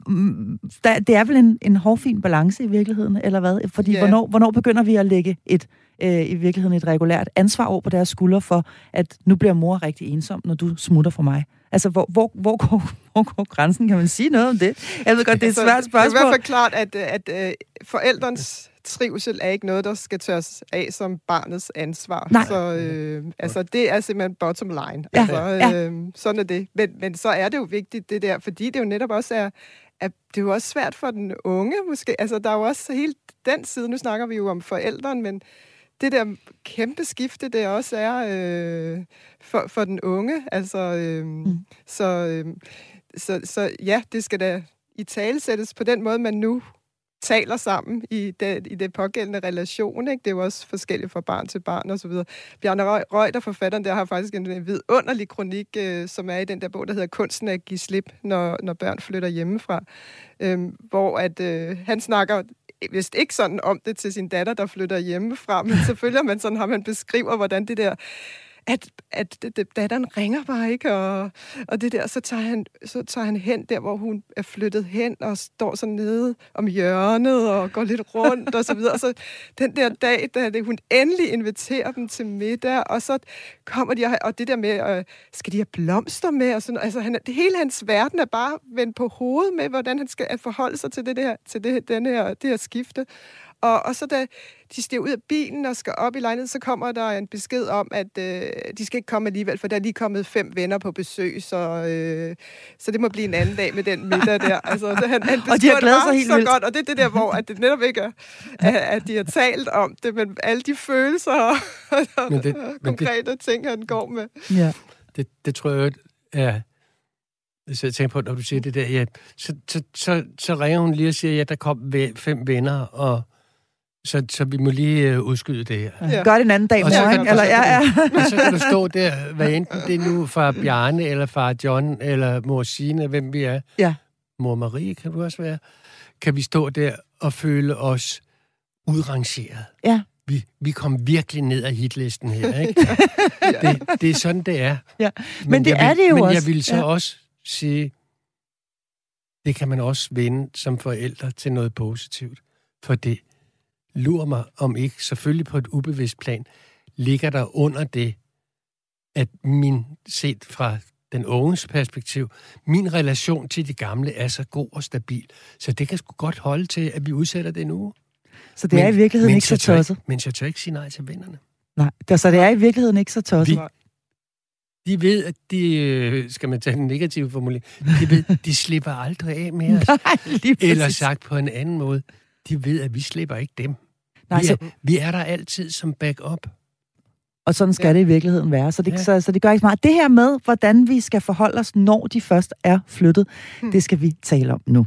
der, det er vel en, en hårfin balance i virkeligheden, eller hvad? Fordi yeah. hvornår, hvornår begynder vi at lægge et, øh, i virkeligheden et regulært ansvar over på deres skuldre for, at nu bliver mor rigtig ensom, når du smutter fra mig? Altså, hvor, hvor, hvor, går, hvor går grænsen? Kan man sige noget om det? Jeg ved godt, det er et altså, svært spørgsmål. Det er i hvert fald klart, at, at, at øh, forældrens trivsel er ikke noget, der skal tøres af som barnets ansvar. Nej. Så øh, altså, det er simpelthen bottom line. Ja. Altså, øh, ja. Sådan er det. Men, men så er det jo vigtigt, det der, fordi det jo netop også er, at det er jo også svært for den unge, måske. Altså, der er jo også helt den side, nu snakker vi jo om forældrene, men det der kæmpe skifte, det også er øh, for, for den unge. Altså, øh, mm. så, øh, så, så ja, det skal da i tale sættes på den måde, man nu taler sammen i det, i det pågældende relation. Ikke? Det er jo også forskelligt fra barn til barn osv. Bjarne Reuter, forfatteren, der har faktisk en, en vidunderlig kronik, øh, som er i den der bog, der hedder Kunsten at give slip, når, når børn flytter hjemmefra. Øh, hvor at øh, han snakker vist ikke sådan om det til sin datter, der flytter hjemmefra, men selvfølgelig man sådan har man beskriver, hvordan det der at, at datteren ringer bare ikke, og, og det der, så tager, han, så tager han hen der, hvor hun er flyttet hen, og står så nede om hjørnet, og går lidt rundt, og så videre. Så den der dag, da det, hun endelig inviterer dem til middag, og så kommer de, og det der med, øh, skal de have blomster med, og sådan, altså han, det hele hans verden er bare vendt på hovedet med, hvordan han skal forholde sig til det der, til det, den her, det her skifte. Og, og så da de stiger ud af bilen og skal op i lejligheden, så kommer der en besked om, at øh, de skal ikke komme alligevel, for der er lige kommet fem venner på besøg, så, øh, så det må blive en anden dag med den middag der. Altså, det, han, han og de har glædet sig helt så vildt. godt, og det er det der, hvor at det netop ikke er, at, at de har talt om det, men alle de følelser og, men det, konkrete men det, ting, han går med. Ja. Det, det tror jeg er hvis jeg tænker på, når du siger det der, ja, så, så, så, så ringer hun lige og siger, ja, der kom fem venner, og så, så vi må lige øh, udskyde det her. Ja. Gør det en anden dag morgen, eller ja, ja. Og så kan du stå der, hvad enten det er nu fra Bjarne, eller fra John, eller mor Signe, hvem vi er. Ja. Mor Marie kan du også være. Kan vi stå der og føle os udrangeret. Ja. Vi, vi kom virkelig ned af hitlisten her, ikke? ja. det, det er sådan, det er. Ja. Men, men det er vil, det jo men også. Men jeg vil så ja. også sige, det kan man også vende som forældre til noget positivt. For det, lurer mig om ikke, selvfølgelig på et ubevidst plan, ligger der under det, at min, set fra den unges perspektiv, min relation til de gamle er så god og stabil, så det kan sgu godt holde til, at vi udsætter det nu. Så det men, er i virkeligheden ikke så tosset? Men jeg tør ikke sige nej til vennerne. Nej, det, så det er i virkeligheden ikke så tosset? De, de ved, at de, øh, skal man tage en negativ formulering, de ved, de slipper aldrig af med os. Nej, Eller sagt på en anden måde, de ved, at vi slipper ikke dem. Nej, vi, er, så... vi er der altid som backup. Og sådan skal ja. det i virkeligheden være. Så det, ja. så, så det gør ikke så meget. Det her med, hvordan vi skal forholde os, når de først er flyttet, hmm. det skal vi tale om nu.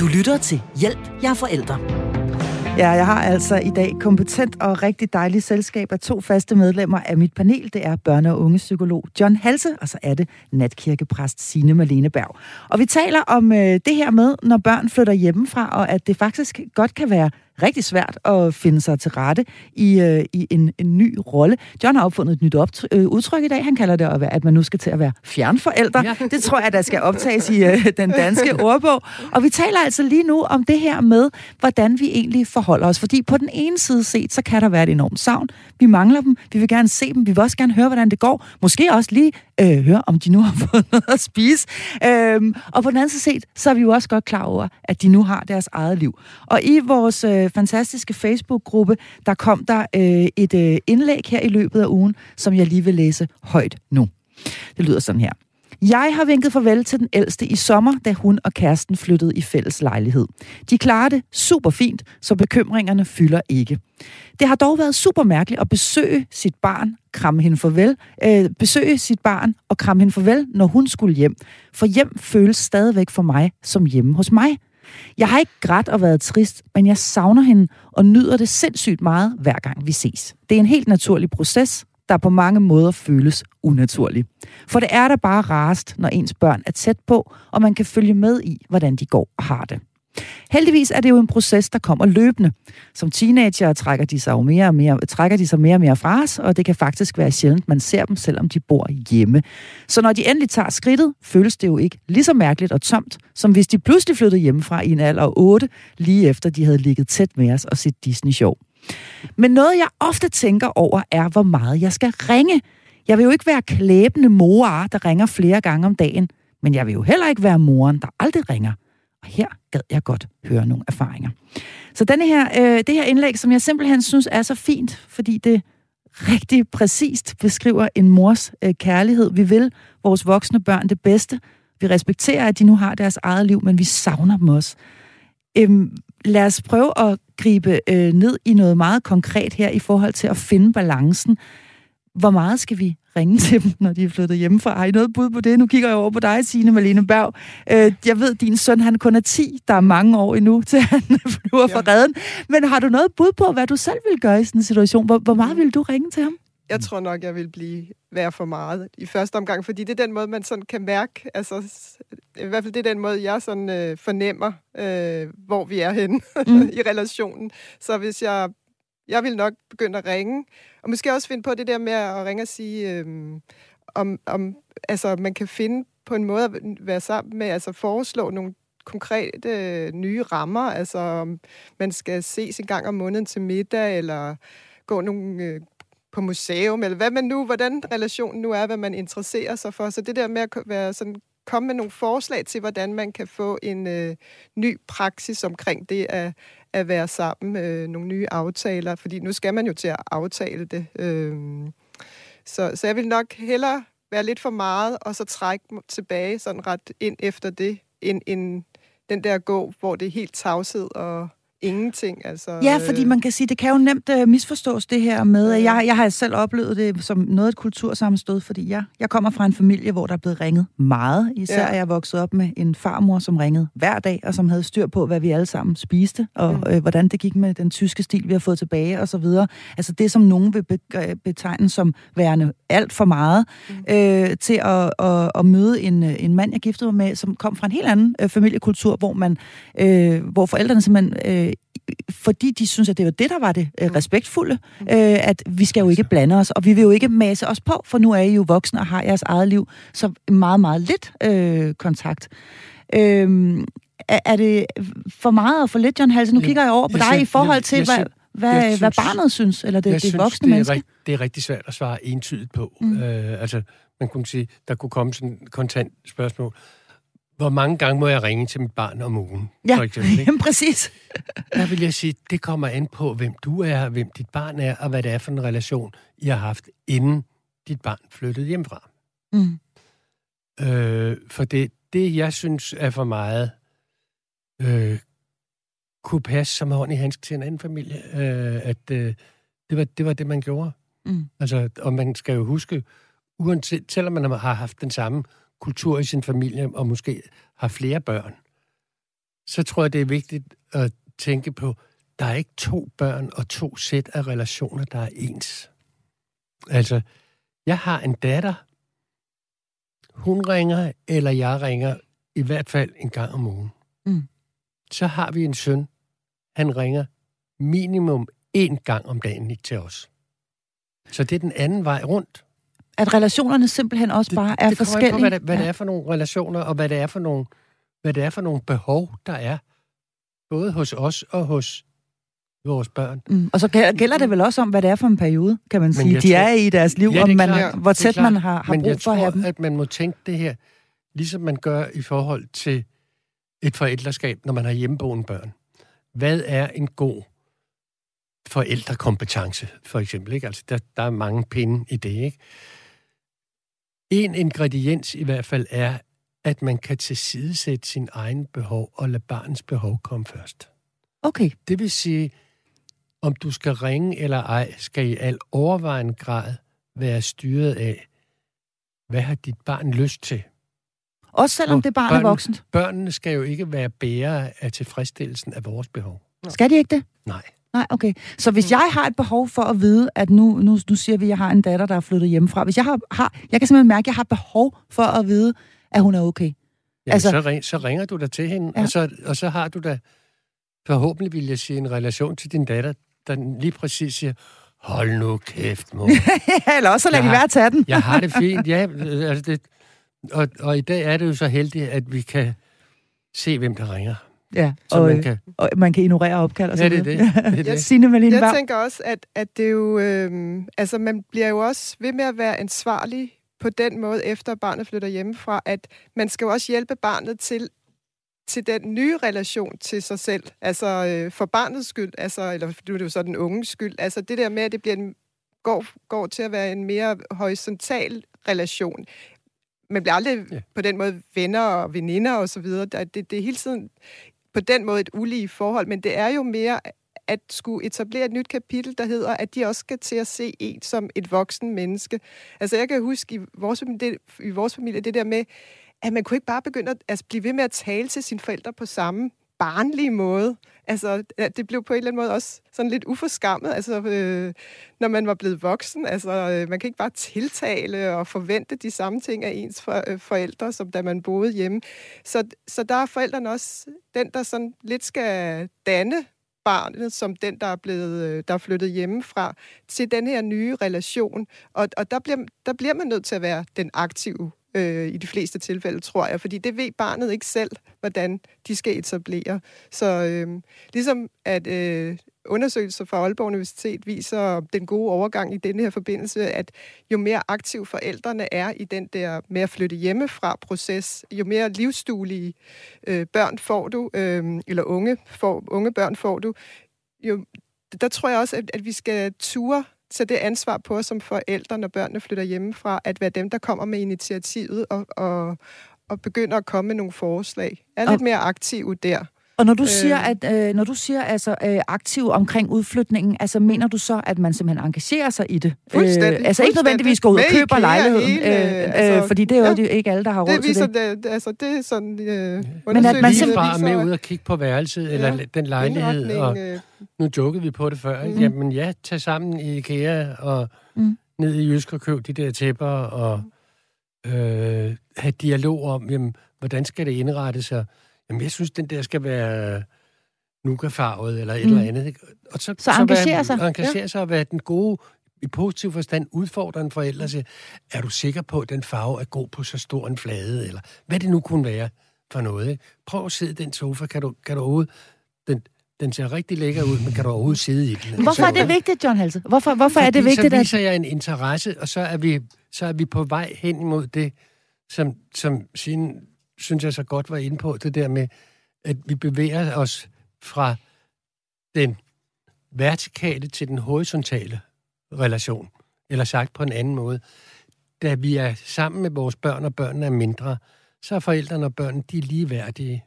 Du lytter til Hjælp, jeg er forældre. Ja, jeg har altså i dag kompetent og rigtig dejligt selskab af to faste medlemmer af mit panel. Det er børne- og ungepsykolog John Halse, og så er det natkirkepræst Signe Malene Berg. Og vi taler om øh, det her med, når børn flytter hjemmefra, og at det faktisk godt kan være rigtig svært at finde sig til rette i, øh, i en, en ny rolle. John har opfundet et nyt opt- øh, udtryk i dag. Han kalder det, at, at man nu skal til at være fjernforældre. Ja. Det tror jeg, der skal optages i øh, den danske ordbog. Og vi taler altså lige nu om det her med, hvordan vi egentlig forholder os. Fordi på den ene side set, så kan der være et enormt savn. Vi mangler dem. Vi vil gerne se dem. Vi vil også gerne høre, hvordan det går. Måske også lige øh, høre, om de nu har fået noget at spise. Øhm, og på den anden side set, så er vi jo også godt klar over, at de nu har deres eget liv. Og i vores øh, fantastiske Facebook-gruppe, der kom der øh, et øh, indlæg her i løbet af ugen, som jeg lige vil læse højt nu. Det lyder sådan her. Jeg har vinket farvel til den ældste i sommer, da hun og kæresten flyttede i fælles lejlighed. De klarer det super fint, så bekymringerne fylder ikke. Det har dog været super mærkeligt at besøge sit barn, kramme hende farvel, øh, besøge sit barn og kramme hende farvel, når hun skulle hjem. For hjem føles stadigvæk for mig som hjemme hos mig. Jeg har ikke grædt og været trist, men jeg savner hende og nyder det sindssygt meget, hver gang vi ses. Det er en helt naturlig proces, der på mange måder føles unaturlig. For det er da bare rarest, når ens børn er tæt på, og man kan følge med i, hvordan de går og har det. Heldigvis er det jo en proces, der kommer løbende. Som teenager trækker de sig jo mere og mere, trækker de sig mere og mere fra os, og det kan faktisk være sjældent, man ser dem, selvom de bor hjemme. Så når de endelig tager skridtet, føles det jo ikke lige så mærkeligt og tomt, som hvis de pludselig flyttede hjemmefra i en alder af 8, lige efter de havde ligget tæt med os og set Disney-show. Men noget, jeg ofte tænker over, er, hvor meget jeg skal ringe. Jeg vil jo ikke være klæbende mor, der ringer flere gange om dagen, men jeg vil jo heller ikke være moren, der aldrig ringer. Og her gad jeg godt høre nogle erfaringer. Så denne her, øh, det her indlæg, som jeg simpelthen synes er så fint, fordi det rigtig præcist beskriver en mors øh, kærlighed. Vi vil vores voksne børn det bedste. Vi respekterer, at de nu har deres eget liv, men vi savner dem også. Øhm, lad os prøve at gribe øh, ned i noget meget konkret her i forhold til at finde balancen. Hvor meget skal vi ringe til dem, når de er flyttet hjemmefra? Har I noget bud på det? Nu kigger jeg over på dig, Signe Malene Berg. Øh, jeg ved, din søn han kun er 10. Der er mange år endnu, til han flyver ja. fra redden. Men har du noget bud på, hvad du selv vil gøre i sådan en situation? Hvor, hvor meget vil du ringe til ham? Jeg tror nok, jeg vil blive være for meget i første omgang, fordi det er den måde, man sådan kan mærke, altså i hvert fald det er den måde, jeg sådan øh, fornemmer, øh, hvor vi er henne mm. i relationen. Så hvis jeg, jeg vil nok begynde at ringe, og måske også finde på det der med at ringe og sige, øh, om, om altså, man kan finde på en måde at være sammen med, altså foreslå nogle konkrete øh, nye rammer, altså om man skal ses en gang om måneden til middag, eller gå nogle øh, på museum, eller hvad man nu, hvordan relationen nu er, hvad man interesserer sig for. Så det der med at være sådan, komme med nogle forslag til, hvordan man kan få en øh, ny praksis omkring det at, at være sammen, øh, nogle nye aftaler, fordi nu skal man jo til at aftale det. Øh, så, så jeg vil nok hellere være lidt for meget, og så trække tilbage sådan ret ind efter det, end, end den der gå, hvor det er helt tavshed og ingenting. Altså, ja, fordi man kan sige, det kan jo nemt uh, misforstås det her med, ja. jeg, jeg har selv oplevet det som noget et kultursammenstød, fordi jeg, jeg kommer fra en familie, hvor der er blevet ringet meget. Især ja. er jeg vokset op med en farmor, som ringede hver dag, og som havde styr på, hvad vi alle sammen spiste, og mm. øh, hvordan det gik med den tyske stil, vi har fået tilbage, og så videre. Altså det, som nogen vil betegne som værende alt for meget, mm. øh, til at, at, at møde en, en mand, jeg giftede mig med, som kom fra en helt anden øh, familiekultur, hvor man, øh, hvor forældrene simpelthen øh, fordi de synes, at det var det, der var det øh, mm. respektfulde, mm. øh, at vi skal jo ikke blande os, og vi vil jo ikke mase os på, for nu er I jo voksne og har jeres eget liv, så meget, meget lidt øh, kontakt. Øh, er, er det for meget og for lidt, John Halsen? Nu ja, kigger jeg over på jeg dig synes, i forhold til, jeg, jeg, hvad, hvad, synes, hvad barnet synes, eller det, det synes, voksne det er menneske. Rigt, det er rigtig svært at svare entydigt på. Mm. Øh, altså, man kunne sige, der kunne komme sådan et kontant spørgsmål hvor mange gange må jeg ringe til mit barn om ugen? Ja, for eksempel, ikke? præcis. Der vil jeg sige, det kommer an på, hvem du er, hvem dit barn er, og hvad det er for en relation, I har haft, inden dit barn flyttede hjemmefra. Mm. Øh, for det, det, jeg synes er for meget, øh, kunne passe som hånd i handsk til en anden familie, øh, at øh, det, var, det var det, man gjorde. Mm. Altså, og man skal jo huske, uanset, selvom man har haft den samme kultur i sin familie, og måske har flere børn, så tror jeg, det er vigtigt at tænke på, der er ikke to børn og to sæt af relationer, der er ens. Altså, jeg har en datter, hun ringer, eller jeg ringer, i hvert fald en gang om ugen. Mm. Så har vi en søn, han ringer minimum én gang om dagen til os. Så det er den anden vej rundt at relationerne simpelthen også det, bare er det forskellige. På, hvad, det, hvad ja. det er for nogle relationer, og hvad det er for nogle, hvad det er for nogle behov, der er, både hos os og hos vores børn. Mm. Og så gælder det vel også om, hvad det er for en periode, kan man sige, de tror, er i deres liv, ja, om man, klart, hvor tæt man har, har brug for tror, at have dem. at man må tænke det her, ligesom man gør i forhold til et forældreskab, når man har hjemmeboende børn. Hvad er en god forældrekompetence, for eksempel? Ikke? Altså, der, der er mange pinde i det, ikke? En ingrediens i hvert fald er, at man kan tilsidesætte sin egen behov og lade barnets behov komme først. Okay. Det vil sige, om du skal ringe eller ej, skal i al overvejende grad være styret af, hvad har dit barn lyst til? Også selvom og det barn børn, er voksent? Børnene skal jo ikke være bærere af tilfredsstillelsen af vores behov. Skal de ikke det? Nej. Nej, okay. Så hvis jeg har et behov for at vide, at nu, nu, nu siger vi, at jeg har en datter, der er flyttet hjemmefra. Hvis jeg har, har jeg kan simpelthen mærke, at jeg har behov for at vide, at hun er okay. Ja, altså, så, ring, så ringer du da til hende, ja. og, så, og så har du da forhåbentlig vil jeg sige en relation til din datter, der lige præcis siger, hold nu kæft, mor. Eller også lad de være at tage den. jeg har det fint, ja. Altså det, og, og i dag er det jo så heldigt, at vi kan se, hvem der ringer. Ja, så og, man kan... og man kan ignorere opkald og så Ja, det er det. det, er det. Signe Malene Jeg tænker også, at, at det er jo... Øh, altså, man bliver jo også ved med at være ansvarlig på den måde, efter barnet flytter hjemmefra, at man skal jo også hjælpe barnet til til den nye relation til sig selv, altså øh, for barnets skyld, altså, eller nu er det jo så den unges skyld, altså det der med, at det bliver en, går, går til at være en mere horisontal relation. Man bliver aldrig ja. på den måde venner og veninder og så videre. Det, det er hele tiden på den måde et ulige forhold, men det er jo mere at skulle etablere et nyt kapitel, der hedder, at de også skal til at se en som et voksen menneske. Altså jeg kan huske i vores, det, i vores familie det der med, at man kunne ikke bare begynde at altså, blive ved med at tale til sine forældre på samme barnlige måde. Altså, det blev på en eller anden måde også sådan lidt uforskammet, altså, øh, når man var blevet voksen. Altså, øh, man kan ikke bare tiltale og forvente de samme ting af ens for, øh, forældre, som da man boede hjemme. Så, så der er forældrene også den, der sådan lidt skal danne barnet som den, der er blevet øh, der er flyttet hjemmefra, til den her nye relation. Og, og der, bliver, der bliver man nødt til at være den aktive øh, i de fleste tilfælde, tror jeg, fordi det ved barnet ikke selv, hvordan de skal etablere. Så øh, ligesom at øh, undersøgelser fra Aalborg Universitet viser den gode overgang i denne her forbindelse, at jo mere aktiv forældrene er i den der med at flytte hjemmefra proces, jo mere livsduelige øh, børn får du, øh, eller unge, får, unge børn får du, jo, der tror jeg også, at, at vi skal ture tage det ansvar på os som forældre, når børnene flytter hjemmefra, at være dem, der kommer med initiativet og, og, og begynder at komme med nogle forslag. Er lidt mere aktive der. Og når du øh, siger, at øh, når du siger altså øh, aktiv omkring udflytningen, altså mener du så, at man simpelthen engagerer sig i det? Fuldstændig. Øh, altså ikke nødvendigvis går ud og køber lejligheden, hele, øh, øh, altså, fordi det er jo ja, ikke alle, der har råd det viser til det. det. Altså det er sådan øh, Men at man simpelthen bare med ud og kigge på værelset eller ja, den lejlighed, og øh, nu jokede vi på det før. Mm. Jamen ja, tag sammen i IKEA og mm. ned i Jysk og køb de der tæpper og øh, have dialog om, jamen, hvordan skal det indrette sig? Jamen, jeg synes, den der skal være nukafarvet eller et mm. eller andet. Og så, så, så engagere sig. Engagere ja. sig og være den gode, i positiv forstand, udfordre en forælder siger, er du sikker på, at den farve er god på så stor en flade, eller hvad det nu kunne være for noget. Ikke? Prøv at sidde i den sofa. Kan du, kan du overhovedet... Den, den ser rigtig lækker ud, men kan du overhovedet sidde i den? Hvorfor er det vigtigt, John Halse? Hvorfor, hvorfor Fordi er det vigtigt? Så viser at... jeg en interesse, og så er vi, så er vi på vej hen imod det, som, som sin synes jeg så godt var inde på, det der med, at vi bevæger os fra den vertikale til den horisontale relation. Eller sagt på en anden måde. Da vi er sammen med vores børn, og børnene er mindre, så er forældrene og børnene, de er ligeværdige.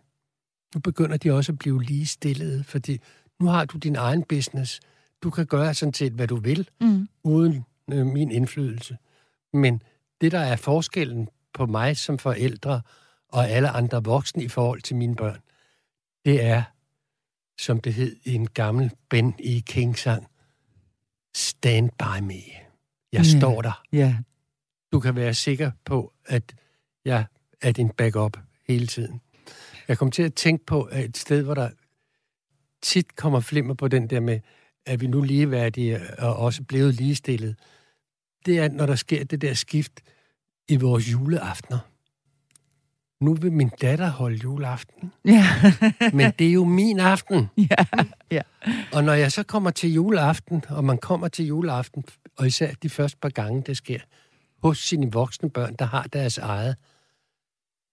Nu begynder de også at blive ligestillede, fordi nu har du din egen business. Du kan gøre sådan set, hvad du vil, mm. uden øh, min indflydelse. Men det, der er forskellen på mig som forældre og alle andre voksne i forhold til mine børn, det er, som det hed i en gammel Ben i King-sang, Stand by me. Jeg yeah. står der. Yeah. Du kan være sikker på, at jeg er din backup hele tiden. Jeg kom til at tænke på et sted, hvor der tit kommer flimmer på den der med, at vi nu ligeværdige og også blevet ligestillet. Det er, når der sker det der skift i vores juleaftener nu vil min datter holde juleaften. Ja. Men det er jo min aften. Ja. ja. Og når jeg så kommer til juleaften, og man kommer til juleaften, og især de første par gange, det sker, hos sine voksne børn, der har deres eget,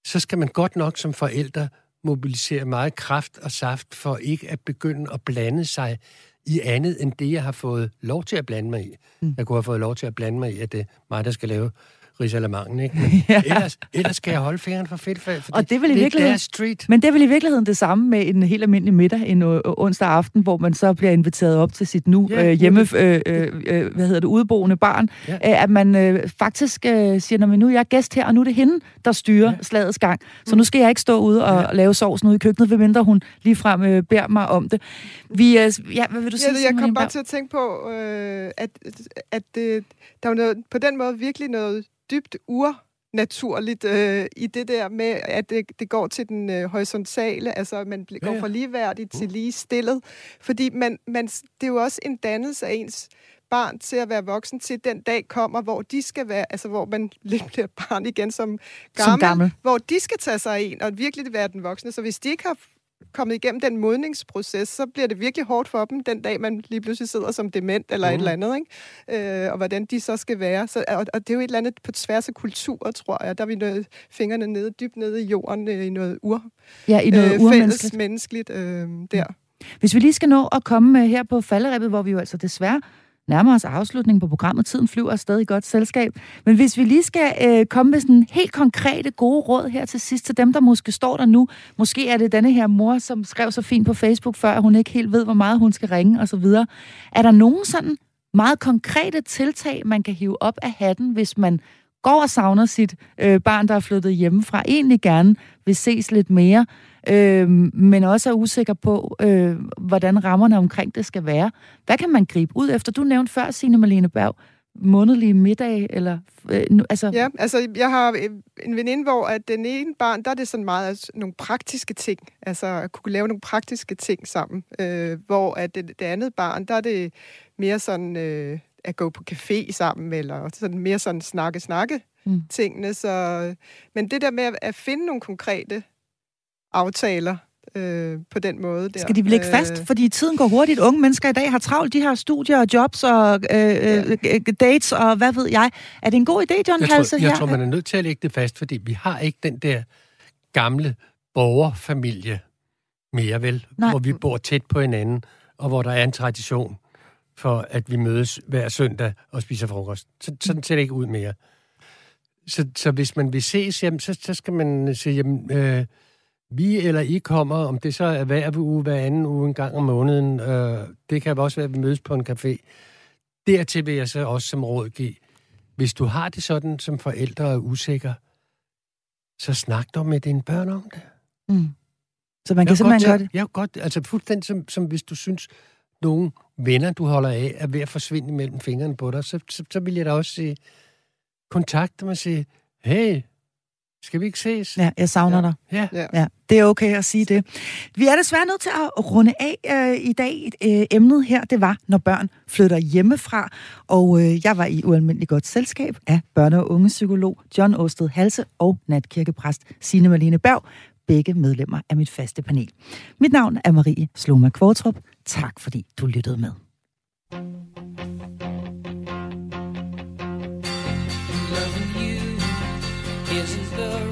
så skal man godt nok som forældre mobilisere meget kraft og saft for ikke at begynde at blande sig i andet end det, jeg har fået lov til at blande mig i. Mm. Jeg kunne have fået lov til at blande mig i, at det er mig, der skal lave Rizalamangen, ikke? Men ja. ellers, ellers skal jeg holde fingeren for fedt, for og det, er vel i det er street. Men det er vel i virkeligheden det samme med en helt almindelig middag en uh, onsdag aften, hvor man så bliver inviteret op til sit nu ja, uh, hjemme, uh, uh, uh, hvad hedder det, udeboende barn, ja. uh, at man uh, faktisk uh, siger, når nu er jeg gæst her, og nu er det hende, der styrer ja. slagets gang. Så nu skal jeg ikke stå ude og ja. lave sovsen ude i køkkenet, medmindre hun ligefrem uh, beder mig om det. Vi, uh, ja, hvad vil du sige? Ja, jeg kom bare til at tænke på, uh, at, at det, der er noget, på den måde virkelig noget dybt ur naturligt øh, i det der med, at det, det går til den øh, horisontale, altså man går ja, ja. fra ligeværdigt til mm. lige stillet. Fordi man, man, det er jo også en dannelse af ens barn til at være voksen til den dag kommer, hvor de skal være, altså hvor man lidt bliver barn igen som gammel, som gammel, hvor de skal tage sig af en og virkelig være den voksne. Så hvis de ikke har kommet igennem den modningsproces, så bliver det virkelig hårdt for dem den dag, man lige pludselig sidder som dement eller mm. et eller andet, ikke? Øh, og hvordan de så skal være. Så, og, og det er jo et eller andet på tværs af kulturer, tror jeg. Der er vi nødt fingrene nede, dybt nede i jorden, øh, i noget ur. Ja, i noget øh, fælles menneskeligt øh, der. Hvis vi lige skal nå at komme her på falderæbet, hvor vi jo altså desværre nærmer os afslutningen på programmet. Tiden flyver afsted i godt selskab. Men hvis vi lige skal øh, komme med sådan helt konkrete gode råd her til sidst til dem, der måske står der nu. Måske er det denne her mor, som skrev så fint på Facebook før, at hun ikke helt ved, hvor meget hun skal ringe og så videre. Er der nogen sådan meget konkrete tiltag, man kan hive op af hatten, hvis man går og savner sit øh, barn, der er flyttet hjemmefra, egentlig gerne vil ses lidt mere, øh, men også er usikker på, øh, hvordan rammerne omkring det skal være. Hvad kan man gribe ud efter? Du nævnte før, Signe Malene Berg, månedlige middag, eller... Øh, nu, altså... Ja, altså jeg har øh, en veninde, hvor at den ene barn, der er det sådan meget altså, nogle praktiske ting, altså at kunne lave nogle praktiske ting sammen, øh, hvor at det, det andet barn, der er det mere sådan øh, at gå på café sammen, eller sådan mere sådan snakke-snakke mm. tingene, så... Men det der med at, at finde nogle konkrete aftaler øh, på den måde. Der. Skal de ligge øh, fast? Fordi tiden går hurtigt. Unge mennesker i dag har travlt. De har studier og jobs og øh, ja. Øh, dates og hvad ved jeg. Er det en god idé, John jeg Halse? Tror, jeg her? tror, man er nødt til at lægge det fast, fordi vi har ikke den der gamle borgerfamilie mere, vel? Nej. Hvor vi bor tæt på hinanden, og hvor der er en tradition for, at vi mødes hver søndag og spiser frokost. Så, sådan ser det ikke ud mere. Så, så hvis man vil ses, jamen, så, så skal man sige, jamen, øh, vi eller I kommer, om det så er hver uge, hver anden uge, en gang om måneden. Øh, det kan også være, at vi mødes på en café. Dertil vil jeg så også som råd give, hvis du har det sådan som forældre er usikker, så snak dog med dine børn om det. Mm. Så man kan simpelthen gøre det? Ja, godt. Altså fuldstændig som, som hvis du synes, nogle venner, du holder af, er ved at forsvinde mellem fingrene på dig, så, så, så vil jeg da også sige, kontakt dem og sige, hey, skal vi ikke ses? Ja, jeg savner ja. dig. Ja. ja. Det er okay at sige det. Vi er desværre nødt til at runde af øh, i dag. Øh, emnet her, det var, når børn flytter hjemmefra. Og øh, jeg var i ualmindelig godt selskab af børne- og ungepsykolog John Åsted Halse og natkirkepræst Signe Malene Berg. Begge medlemmer af mit faste panel. Mit navn er Marie Sloma Kvartrup. Tak fordi du lyttede med. Loving you isn't the